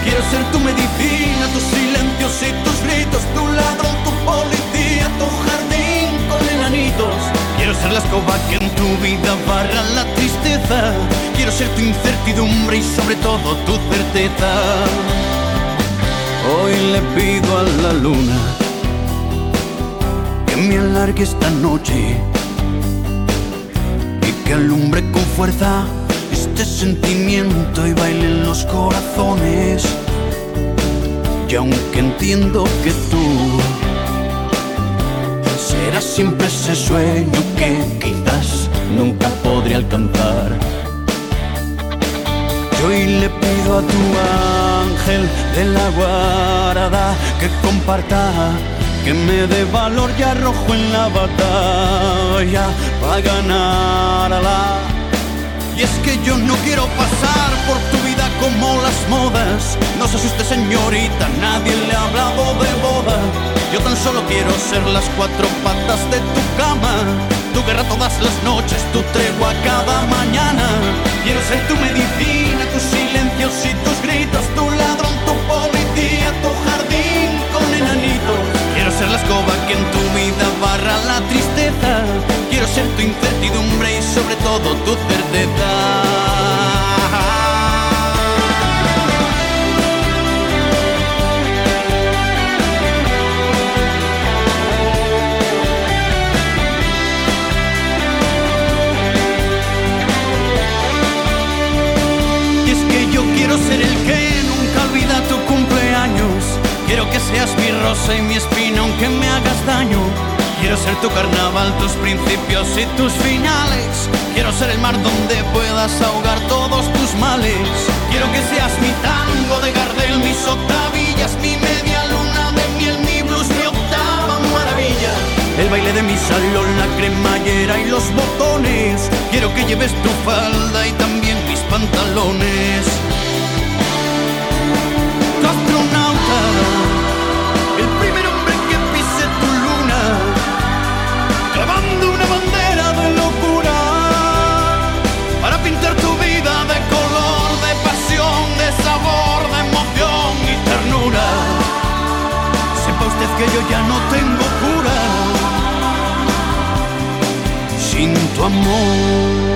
Quiero ser tu medicina, tus silencios y tus gritos, tu ladrón, tu policía, tu jardín con enanitos. Quiero ser la escoba que en tu vida barra la tristeza. Quiero ser tu incertidumbre y sobre todo tu certeza. Hoy le pido a la luna que me alargue esta noche y que alumbre con fuerza este sentimiento y baile en los corazones. Y aunque entiendo que tú siempre ese sueño que quizás nunca podré alcanzar. Yo hoy le pido a tu ángel de la guarda que comparta, que me dé valor y arrojo en la batalla para ganarla. Y es que yo no quiero pasar por tu vida como las modas. No se asuste señorita, nadie le ha hablado de boda. Yo tan solo quiero ser las cuatro patas de tu cama. Tu guerra todas las noches, tu tregua cada mañana. Quiero ser tu medicina, tus silencios y tus gritos, tu ladrón, tu policía, tu jardín con enanitos. Quiero ser la escoba que en tu vida barra la tristeza. Quiero ser tu incertidumbre y sobre todo tu certeza. Y mi espina aunque me hagas daño. Quiero ser tu carnaval, tus principios y tus finales. Quiero ser el mar donde puedas ahogar todos tus males. Quiero que seas mi tango de Gardel, mis octavillas, mi media luna de miel, mi blues, mi octava maravilla. El baile de mi salón, la cremallera y los botones. Quiero que lleves tu falda y también mis pantalones. Que yo ya no tengo cura sin tu amor.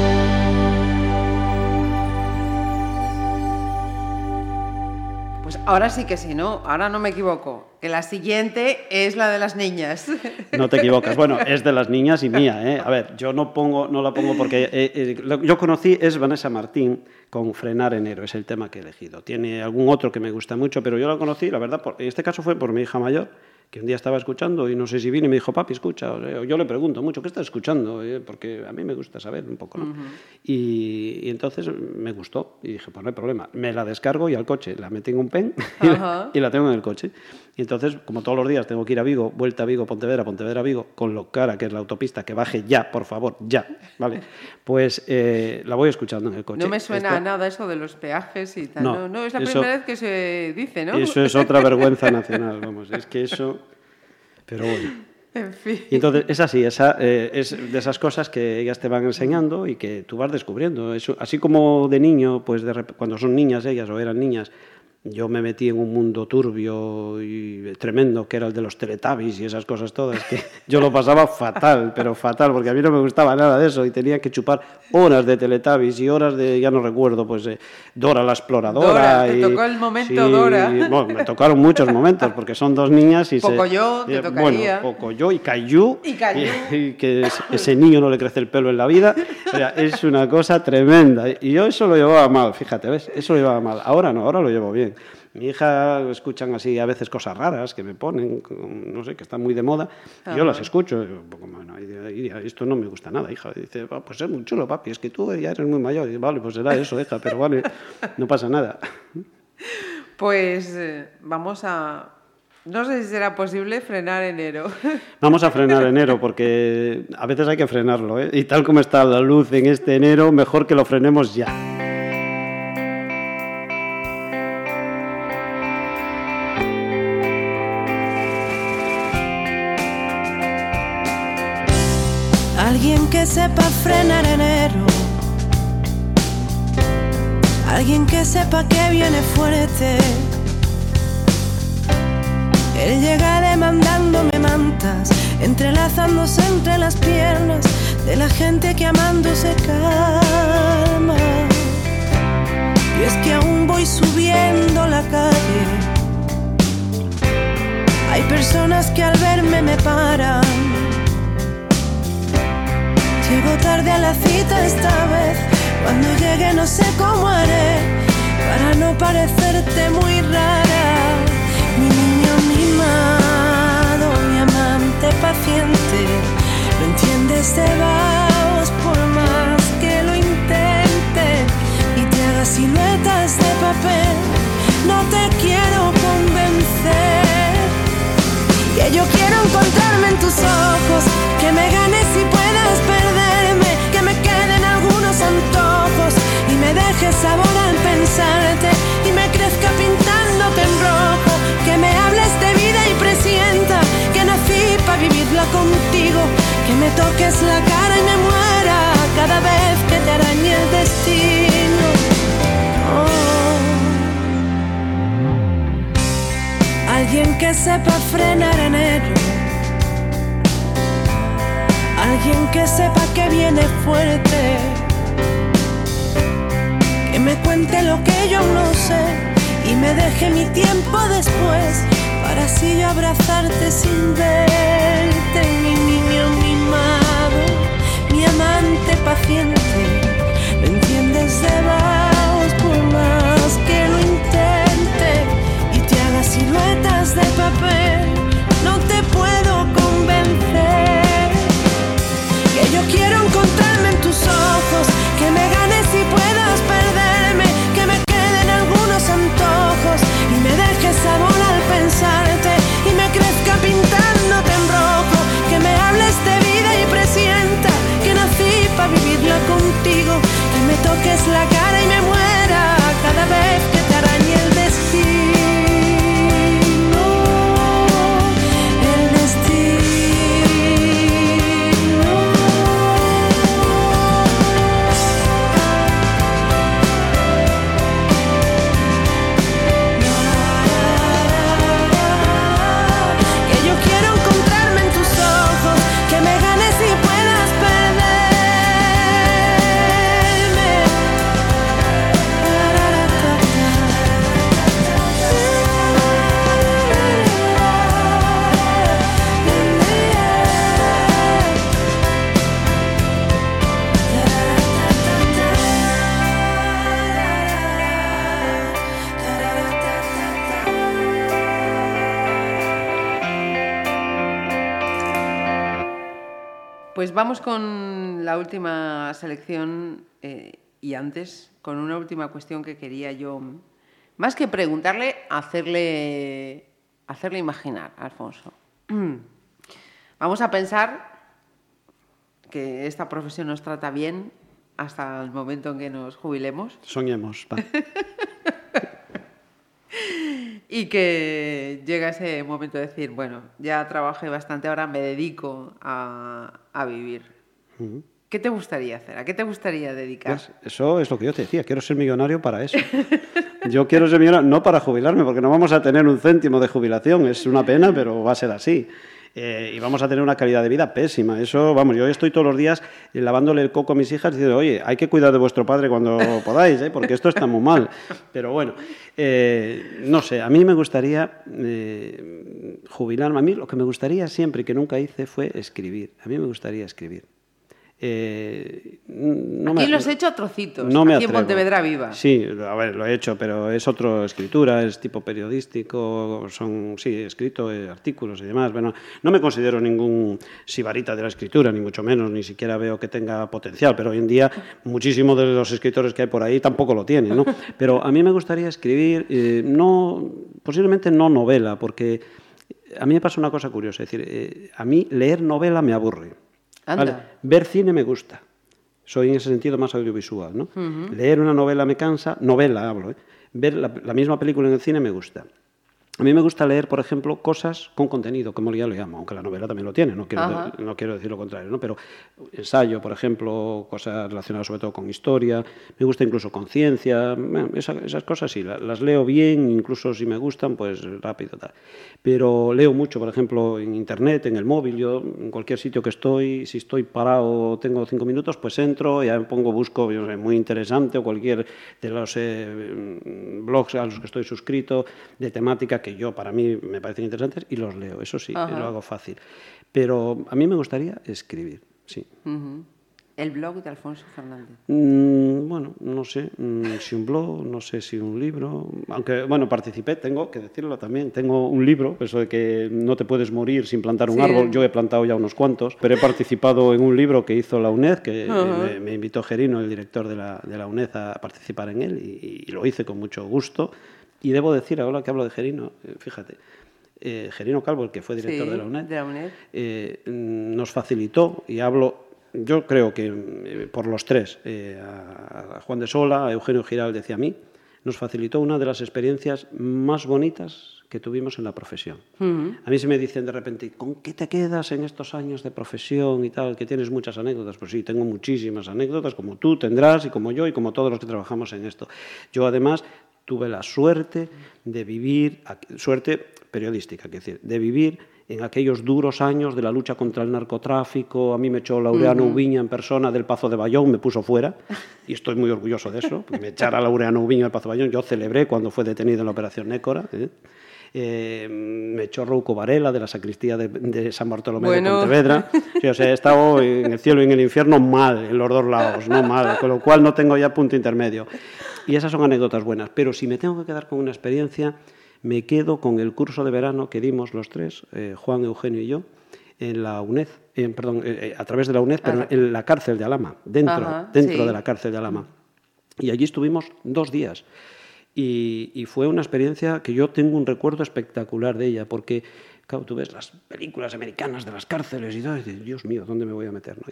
Pues ahora sí que sí, ¿no? Ahora no me equivoco. Que la siguiente es la de las niñas. No te equivocas. Bueno, es de las niñas y mía, ¿eh? A ver, yo no, pongo, no la pongo porque... eh, eh, lo- yo conocí, es Vanessa Martín con Frenar Enero, es el tema que he elegido. Tiene algún otro que me gusta mucho, pero yo la conocí, la verdad, por- en este caso fue por mi hija mayor, que un día estaba escuchando y no sé si vine y me dijo, papi, escucha. O yo le pregunto mucho, ¿qué estás escuchando? Eh, Porque a mí me gusta saber un poco, ¿no? y, y entonces me gustó y dije, pues no hay problema. Me la descargo y al coche la metí en un pen y la, Ajá. y la tengo en el coche. Y entonces, como todos los días tengo que ir a Vigo, vuelta a Vigo, Pontevedra, Pontevedra, Vigo, con lo cara que es la autopista, que baje ya, por favor, ya, ¿vale? Pues eh, la voy escuchando en el coche. No me suena Esto- a nada eso de los peajes y tal. No, No, no, es la eso- primera vez que se dice, ¿no? Eso es otra vergüenza nacional, vamos, es que eso... Pero bueno. En fin. Y entonces es así, esa, eh, es de esas cosas que ellas te van enseñando y que tú vas descubriendo. Eso, así como de niño, pues de cuando son niñas ellas o eran niñas, yo me metí en un mundo turbio y tremendo, que era el de los teletubbies y esas cosas todas, que yo lo pasaba fatal, pero fatal, porque a mí no me gustaba nada de eso y tenía que chupar horas de teletubbies y horas de, ya no recuerdo, pues eh, Dora la exploradora. Dora, te tocó el momento Dora. Bueno, me tocaron muchos momentos, porque son dos niñas y se- Pocoyo, te eh, tocaría. Bueno, Pocoyo y Caillou. Y Caillou. Y, y que es- ese niño no le crece el pelo en la vida. O sea, es una cosa tremenda. Y yo eso lo llevaba mal, fíjate, ¿ves? Eso lo llevaba mal. Ahora no, ahora lo llevo bien. Mi hija escuchan así a veces cosas raras que me ponen, no sé, que están muy de moda. y yo las escucho. y digo, bueno, esto no me gusta nada, hija. Y dice, "Ah, pues es muy chulo, papi, es que tú ya eres muy mayor. Y digo, vale, pues será eso, hija, pero vale, no pasa nada. Pues eh, vamos a... No sé si será posible frenar enero. Vamos a frenar enero porque a veces hay que frenarlo, ¿eh? Y tal como está la luz en este enero, mejor que lo frenemos ya. Que sepa frenar enero. Alguien que sepa que viene fuerte. Él llega demandándome mantas, entrelazándose entre las piernas de la gente que amando se calma. Y es que aún voy subiendo la calle. Hay personas que al verme me paran. Llego tarde a la cita esta vez. Cuando llegue no sé cómo haré para no parecerte muy rara. Mi niño mimado, mi amante paciente. No entiendes, te vas por más que lo intente y te hagas siluetas de papel. No te quiero convencer. Que yo quiero encontrarme en tus ojos, que me ganes y puedas sabor al pensarte y me crezca pintándote en rojo, que me hables de vida y presienta que nací para vivirla contigo, que me toques la cara y me muera cada vez que te arañe el destino. Oh. Alguien que sepa frenar en ello. Alguien que sepa que viene fuerte. Me cuente lo que yo no sé y me deje mi tiempo después para así abrazarte sin verte, mi niño mimado, mi amante paciente. Me entiendes de vaos por más que lo intente y te haga siluetas de papel. No te puedo convencer que yo quiero encontrarme Pues vamos con la última selección eh, y antes con una última cuestión que quería yo, más que preguntarle, hacerle, hacerle imaginar, Alfonso. Vamos a pensar que esta profesión nos trata bien hasta el momento en que nos jubilemos Soñemos. va. y que llega ese momento de decir, bueno, ya trabajé bastante, ahora me dedico a, a vivir. ¿Qué te gustaría hacer? ¿A qué te gustaría dedicar? Eso es lo que yo te decía, quiero ser millonario para eso. Yo quiero ser millonario no para jubilarme, porque no vamos a tener un céntimo de jubilación, es una pena, pero va a ser así. Eh, y vamos a tener una calidad de vida pésima. Eso, vamos, yo estoy todos los días lavándole el coco a mis hijas diciendo, oye, hay que cuidar de vuestro padre cuando podáis, ¿eh? porque esto está muy mal. Pero bueno, eh, no sé, a mí me gustaría eh, jubilarme. A mí lo que me gustaría siempre y que nunca hice fue escribir. A mí me gustaría escribir. Eh, no Aquí me- lo has hecho a trocitos, no me aquí en atrevo. Pontevedra Viva. Sí, a ver, lo he hecho, pero es otra escritura, es tipo periodístico, son, sí, he escrito eh, artículos y demás. Bueno, no me considero ningún sibarita de la escritura, ni mucho menos, ni siquiera veo que tenga potencial, pero hoy en día muchísimos de los escritores que hay por ahí tampoco lo tienen, ¿no? Pero a mí me gustaría escribir, eh, no, posiblemente no novela, porque a mí me pasa una cosa curiosa, es decir, eh, a mí leer novela me aburre. Anda. ¿vale? Ver cine me gusta. Soy en ese sentido más audiovisual. ¿no? Leer una novela me cansa, novela hablo, ¿eh? ver la, la misma película en el cine me gusta. A mí me gusta leer, por ejemplo, cosas con contenido, como ya lo llamo, aunque la novela también lo tiene, no quiero, no quiero decir lo contrario, ¿no? pero ensayo, por ejemplo, cosas relacionadas sobre todo con historia, me gusta incluso con ciencia, bueno, esa- esas cosas sí, la- las leo bien, incluso si me gustan, pues rápido. Tal. Pero leo mucho, por ejemplo, en internet, en el móvil, yo en cualquier sitio que estoy, si estoy parado, tengo cinco minutos, pues entro, ya me pongo, busco, yo sé, muy interesante o cualquier de los eh, blogs a los que estoy suscrito, de temática que yo, para mí, me parecen interesantes y los leo, eso sí, Ajá. lo hago fácil. Pero a mí me gustaría escribir, sí. Ujú. El blog de Alfonso Fernández. Mm, bueno, no sé mm, si un blog, no sé si un libro, aunque bueno, participé, tengo que decirlo también, tengo un libro, eso de que no te puedes morir sin plantar un Sí. árbol, yo he plantado ya unos cuantos, pero he participado en un libro que hizo la UNED, que me, me invitó Gerino, el director de la, de la UNED, a participar en él y, y lo hice con mucho gusto. Y debo decir, ahora que hablo de Gerino, eh, fíjate, eh, Gerino Calvo, el que fue director Sí, de la UNED, de la UNED. eh, mm, nos facilitó, y hablo, yo creo que eh, por los tres, a, a Juan de Sola, a Eugenio Giral, decía a mí, nos facilitó una de las experiencias más bonitas que tuvimos en la profesión. A mí se me dicen de repente, ¿con qué te quedas en estos años de profesión y tal? Que tienes muchas anécdotas. Pues sí, tengo muchísimas anécdotas, como tú tendrás y como yo y como todos los que trabajamos en esto. Yo además tuve la suerte de vivir, suerte periodística, es decir, de vivir en aquellos duros años de la lucha contra el narcotráfico. A mí me echó Laureano Ubiña en persona del Pazo de Bayón, me puso fuera, y estoy muy orgulloso de eso, porque me echara Laureano Ubiña del Pazo de Bayón. Yo celebré cuando fue detenido en la Operación Nécora. ¿eh? Eh, me echó Rouco Varela de la sacristía de, de San Bartolomé Bueno. de Pontevedra. Sí, o sea, he estado en el cielo y en el infierno mal, en los dos lados, no mal, con lo cual no tengo ya punto intermedio. Y esas son anécdotas buenas. Pero si me tengo que quedar con una experiencia, me quedo con el curso de verano que dimos los tres, eh, Juan, Eugenio y yo, en la UNED, eh, perdón, eh, eh, a través de la UNED, pero en la cárcel de Alama, dentro, Ajá, dentro sí. de la cárcel de Alama. Y allí estuvimos dos días. Y, fue una experiencia que yo tengo un recuerdo espectacular de ella, porque, claro, tú ves las películas americanas de las cárceles y todo, y dices, Dios mío, ¿dónde me voy a meter? ¿no?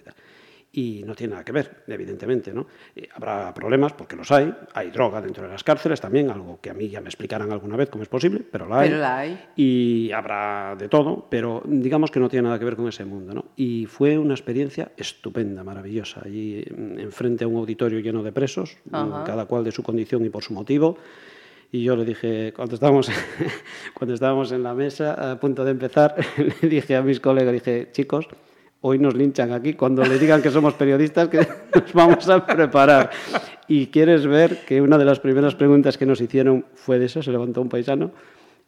Y no tiene nada que ver, evidentemente, ¿no? Eh, habrá problemas, porque los hay, hay droga dentro de las cárceles también, algo que a mí ya me explicarán alguna vez cómo es posible, pero la hay. Pero la hay. Y habrá de todo, pero digamos que no tiene nada que ver con ese mundo, ¿no? Y fue una experiencia estupenda, maravillosa, allí mm, enfrente a un auditorio lleno de presos, mm, Ajá. cada cual de su condición y por su motivo. Y yo le dije, cuando estábamos, cuando estábamos en la mesa a punto de empezar, le dije a mis colegas, dije, chicos, hoy nos linchan aquí, cuando le digan que somos periodistas, que nos vamos a preparar. Y quieres ver que una de las primeras preguntas que nos hicieron fue de eso, se levantó un paisano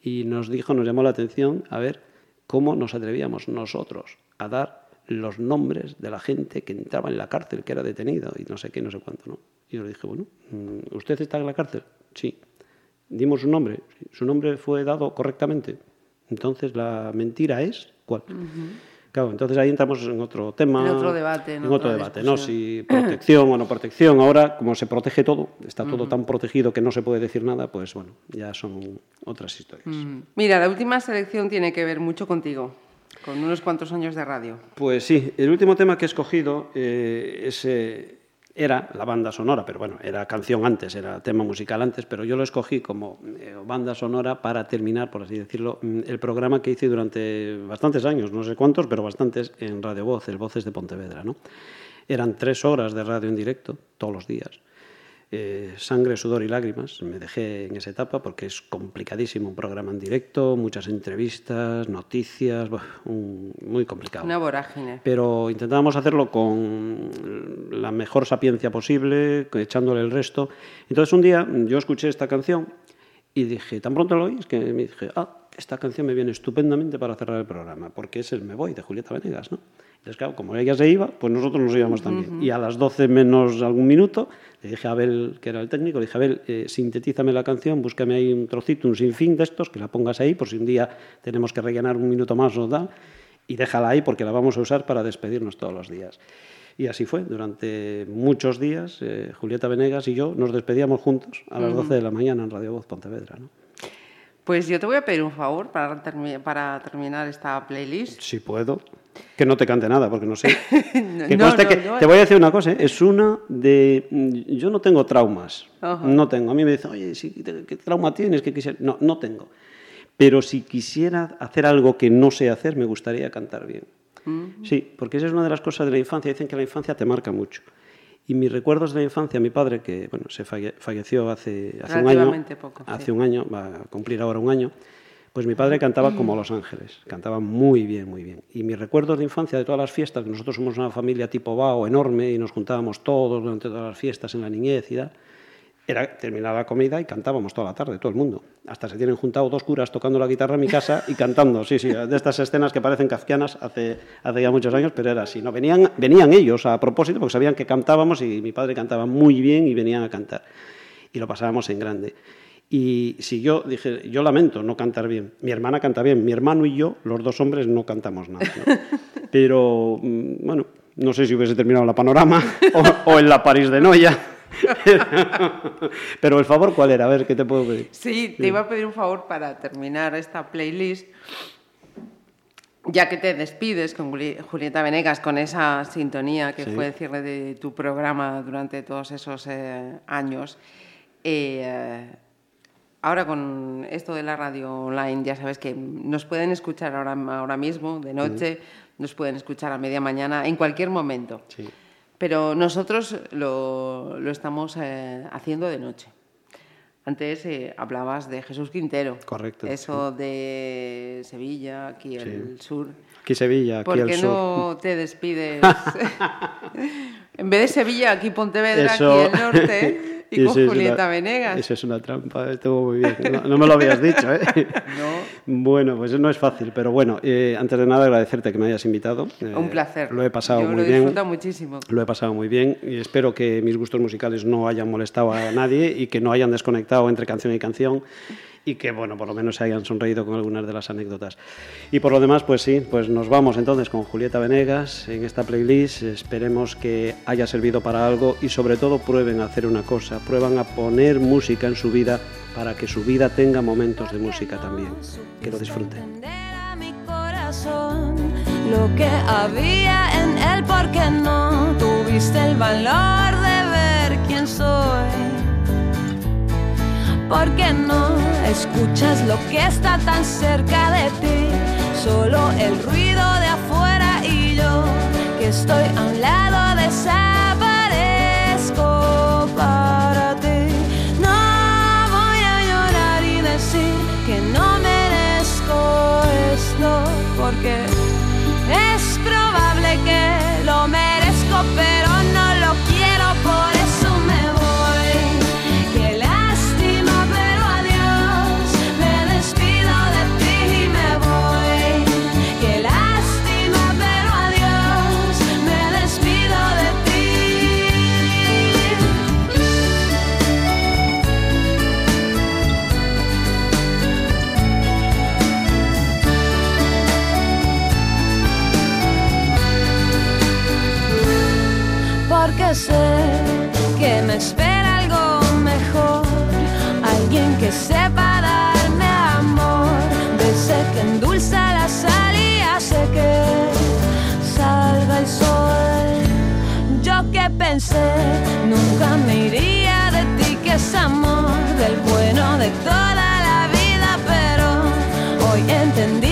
y nos dijo, nos llamó la atención, a ver, cómo nos atrevíamos nosotros a dar los nombres de la gente que entraba en la cárcel, que era detenido y no sé qué, no sé cuánto, ¿no? Y yo le dije, bueno, mm, ¿usted está en la cárcel? Sí. Dimos su nombre. ¿Su nombre fue dado correctamente? Entonces, ¿la mentira es cuál? Claro, entonces ahí entramos en otro tema. En otro debate, en En otro debate, ¿no? Si protección o no protección. Ahora, como se protege todo, está todo tan protegido que no se puede decir nada, pues bueno, ya son otras historias. Mira, la última selección tiene que ver mucho contigo, con unos cuantos años de radio. Pues sí, el último tema que he escogido eh, es, eh, era la banda sonora, pero bueno, era canción antes, era tema musical antes, pero yo lo escogí como eh, banda sonora para terminar, por así decirlo, mm, el programa que hice durante bastantes años, no sé cuántos, pero bastantes en Radio Voz, el Voces de Pontevedra. ¿no? Eran tres horas de radio en directo, todos los días. Eh, sangre, sudor y lágrimas. Me dejé en esa etapa porque es complicadísimo un programa en directo, muchas entrevistas, noticias, un- muy complicado Una vorágine. pero intentábamos hacerlo con la mejor sapiencia posible, echándole el resto. Entonces un día yo escuché esta canción y dije, tan pronto lo oí, es que me dije, ah, esta canción me viene estupendamente para cerrar el programa, porque es el Me Voy de Julieta Venegas, ¿no? Entonces, claro, como ella se iba, pues nosotros nos íbamos también. Y a las 12 menos algún minuto, le dije a Abel, que era el técnico, le dije, Abel, eh, sintetízame la canción, búscame ahí un trocito, un sinfín de estos, que la pongas ahí, por si un día tenemos que rellenar un minuto más o tal, y déjala ahí porque la vamos a usar para despedirnos todos los días. Y así fue, durante muchos días, eh, Julieta Venegas y yo nos despedíamos juntos a las 12 de la mañana en Radio Voz Pontevedra. ¿no? Pues yo te voy a pedir un favor para, termi- para terminar esta playlist. Si puedo. Que no te cante nada, porque no sé. que No, no, que- no. Te voy a decir una cosa, ¿eh? es una de... mm, Yo no tengo traumas, no tengo. A mí me dicen, oye, sí, ¿qué qué trauma tienes? ¿Qué quisiera-?". No, no tengo. Pero si quisiera hacer algo que no sé hacer, me gustaría cantar bien. Mm. Sí, porque esa es una de las cosas de la infancia. Dicen que la infancia te marca mucho. Y mis recuerdos de la infancia, mi padre, que bueno, se falle- falleció hace, hace un año, poco, hace sí. un año, va a cumplir ahora un año, pues mi padre cantaba como Los Ángeles, cantaba muy bien, muy bien. Y mis recuerdos de infancia, de todas las fiestas, que nosotros somos una familia tipo Bao enorme y nos juntábamos todos durante todas las fiestas en la niñez y tal, era terminar la comida y cantábamos toda la tarde, todo el mundo. Hasta se tienen juntado dos curas tocando la guitarra en mi casa y cantando, sí, sí, de estas escenas que parecen kafkianas hace, hace ya muchos años, pero era así. ¿no? Venían, venían ellos a propósito porque sabían que cantábamos y mi padre cantaba muy bien y venían a cantar. Y lo pasábamos en grande. Y si yo dije, yo lamento no cantar bien, mi hermana canta bien, mi hermano y yo, los dos hombres, no cantamos nada. Pero, mm, bueno, no sé si hubiese terminado la panorama o, en la París de Noya, Pero el favor, ¿cuál era? A ver, ¿qué te puedo pedir? Sí, te iba a pedir un favor para terminar esta playlist. Ya que te despides con Juli- Julieta Venegas, con esa sintonía que Sí. fue el cierre de tu programa durante todos esos eh, años, eh, ahora con esto de la radio online, ya sabes que nos pueden escuchar ahora, ahora mismo, de noche, nos pueden escuchar a media mañana, en cualquier momento. Sí. Pero nosotros lo, lo estamos eh, haciendo de noche. Antes eh, hablabas de Jesús Quintero. Correcto, Eso de Sevilla, aquí el sur. Aquí Sevilla, aquí ¿Por al qué sur. no te despides? en vez de Sevilla, aquí Pontevedra, Eso- aquí el norte, y con Julieta una- Venegas. Eso es una trampa, estuvo muy bien. No, no me lo habías dicho, ¿eh? No. Bueno, pues no es fácil, pero bueno, eh, antes de nada agradecerte que me hayas invitado. Eh, Un placer. Lo he pasado Yo muy lo bien. disfruto muchísimo. Lo he pasado muy bien y espero que mis gustos musicales no hayan molestado a nadie y que no hayan desconectado entre canción y canción y que, bueno, por lo menos se hayan sonreído con algunas de las anécdotas. Y por lo demás, pues sí, pues nos vamos entonces con Julieta Venegas en esta playlist. Esperemos que haya servido para algo y sobre todo prueben a hacer una cosa, prueban a poner música en su vida para que su vida tenga momentos de música también. Que lo disfruten. Lo que había en él porque no tuviste el valor de ver quién soy. Porque no escuchas lo que está tan cerca de ti, solo el ruido de afuera y yo que estoy a un lado desaparezco que me espera algo mejor, alguien que sepa darme amor, de ese que endulza la sal y que salga el sol. Yo que pensé, nunca me iría de ti, que es amor, del bueno de toda la vida, pero hoy entendí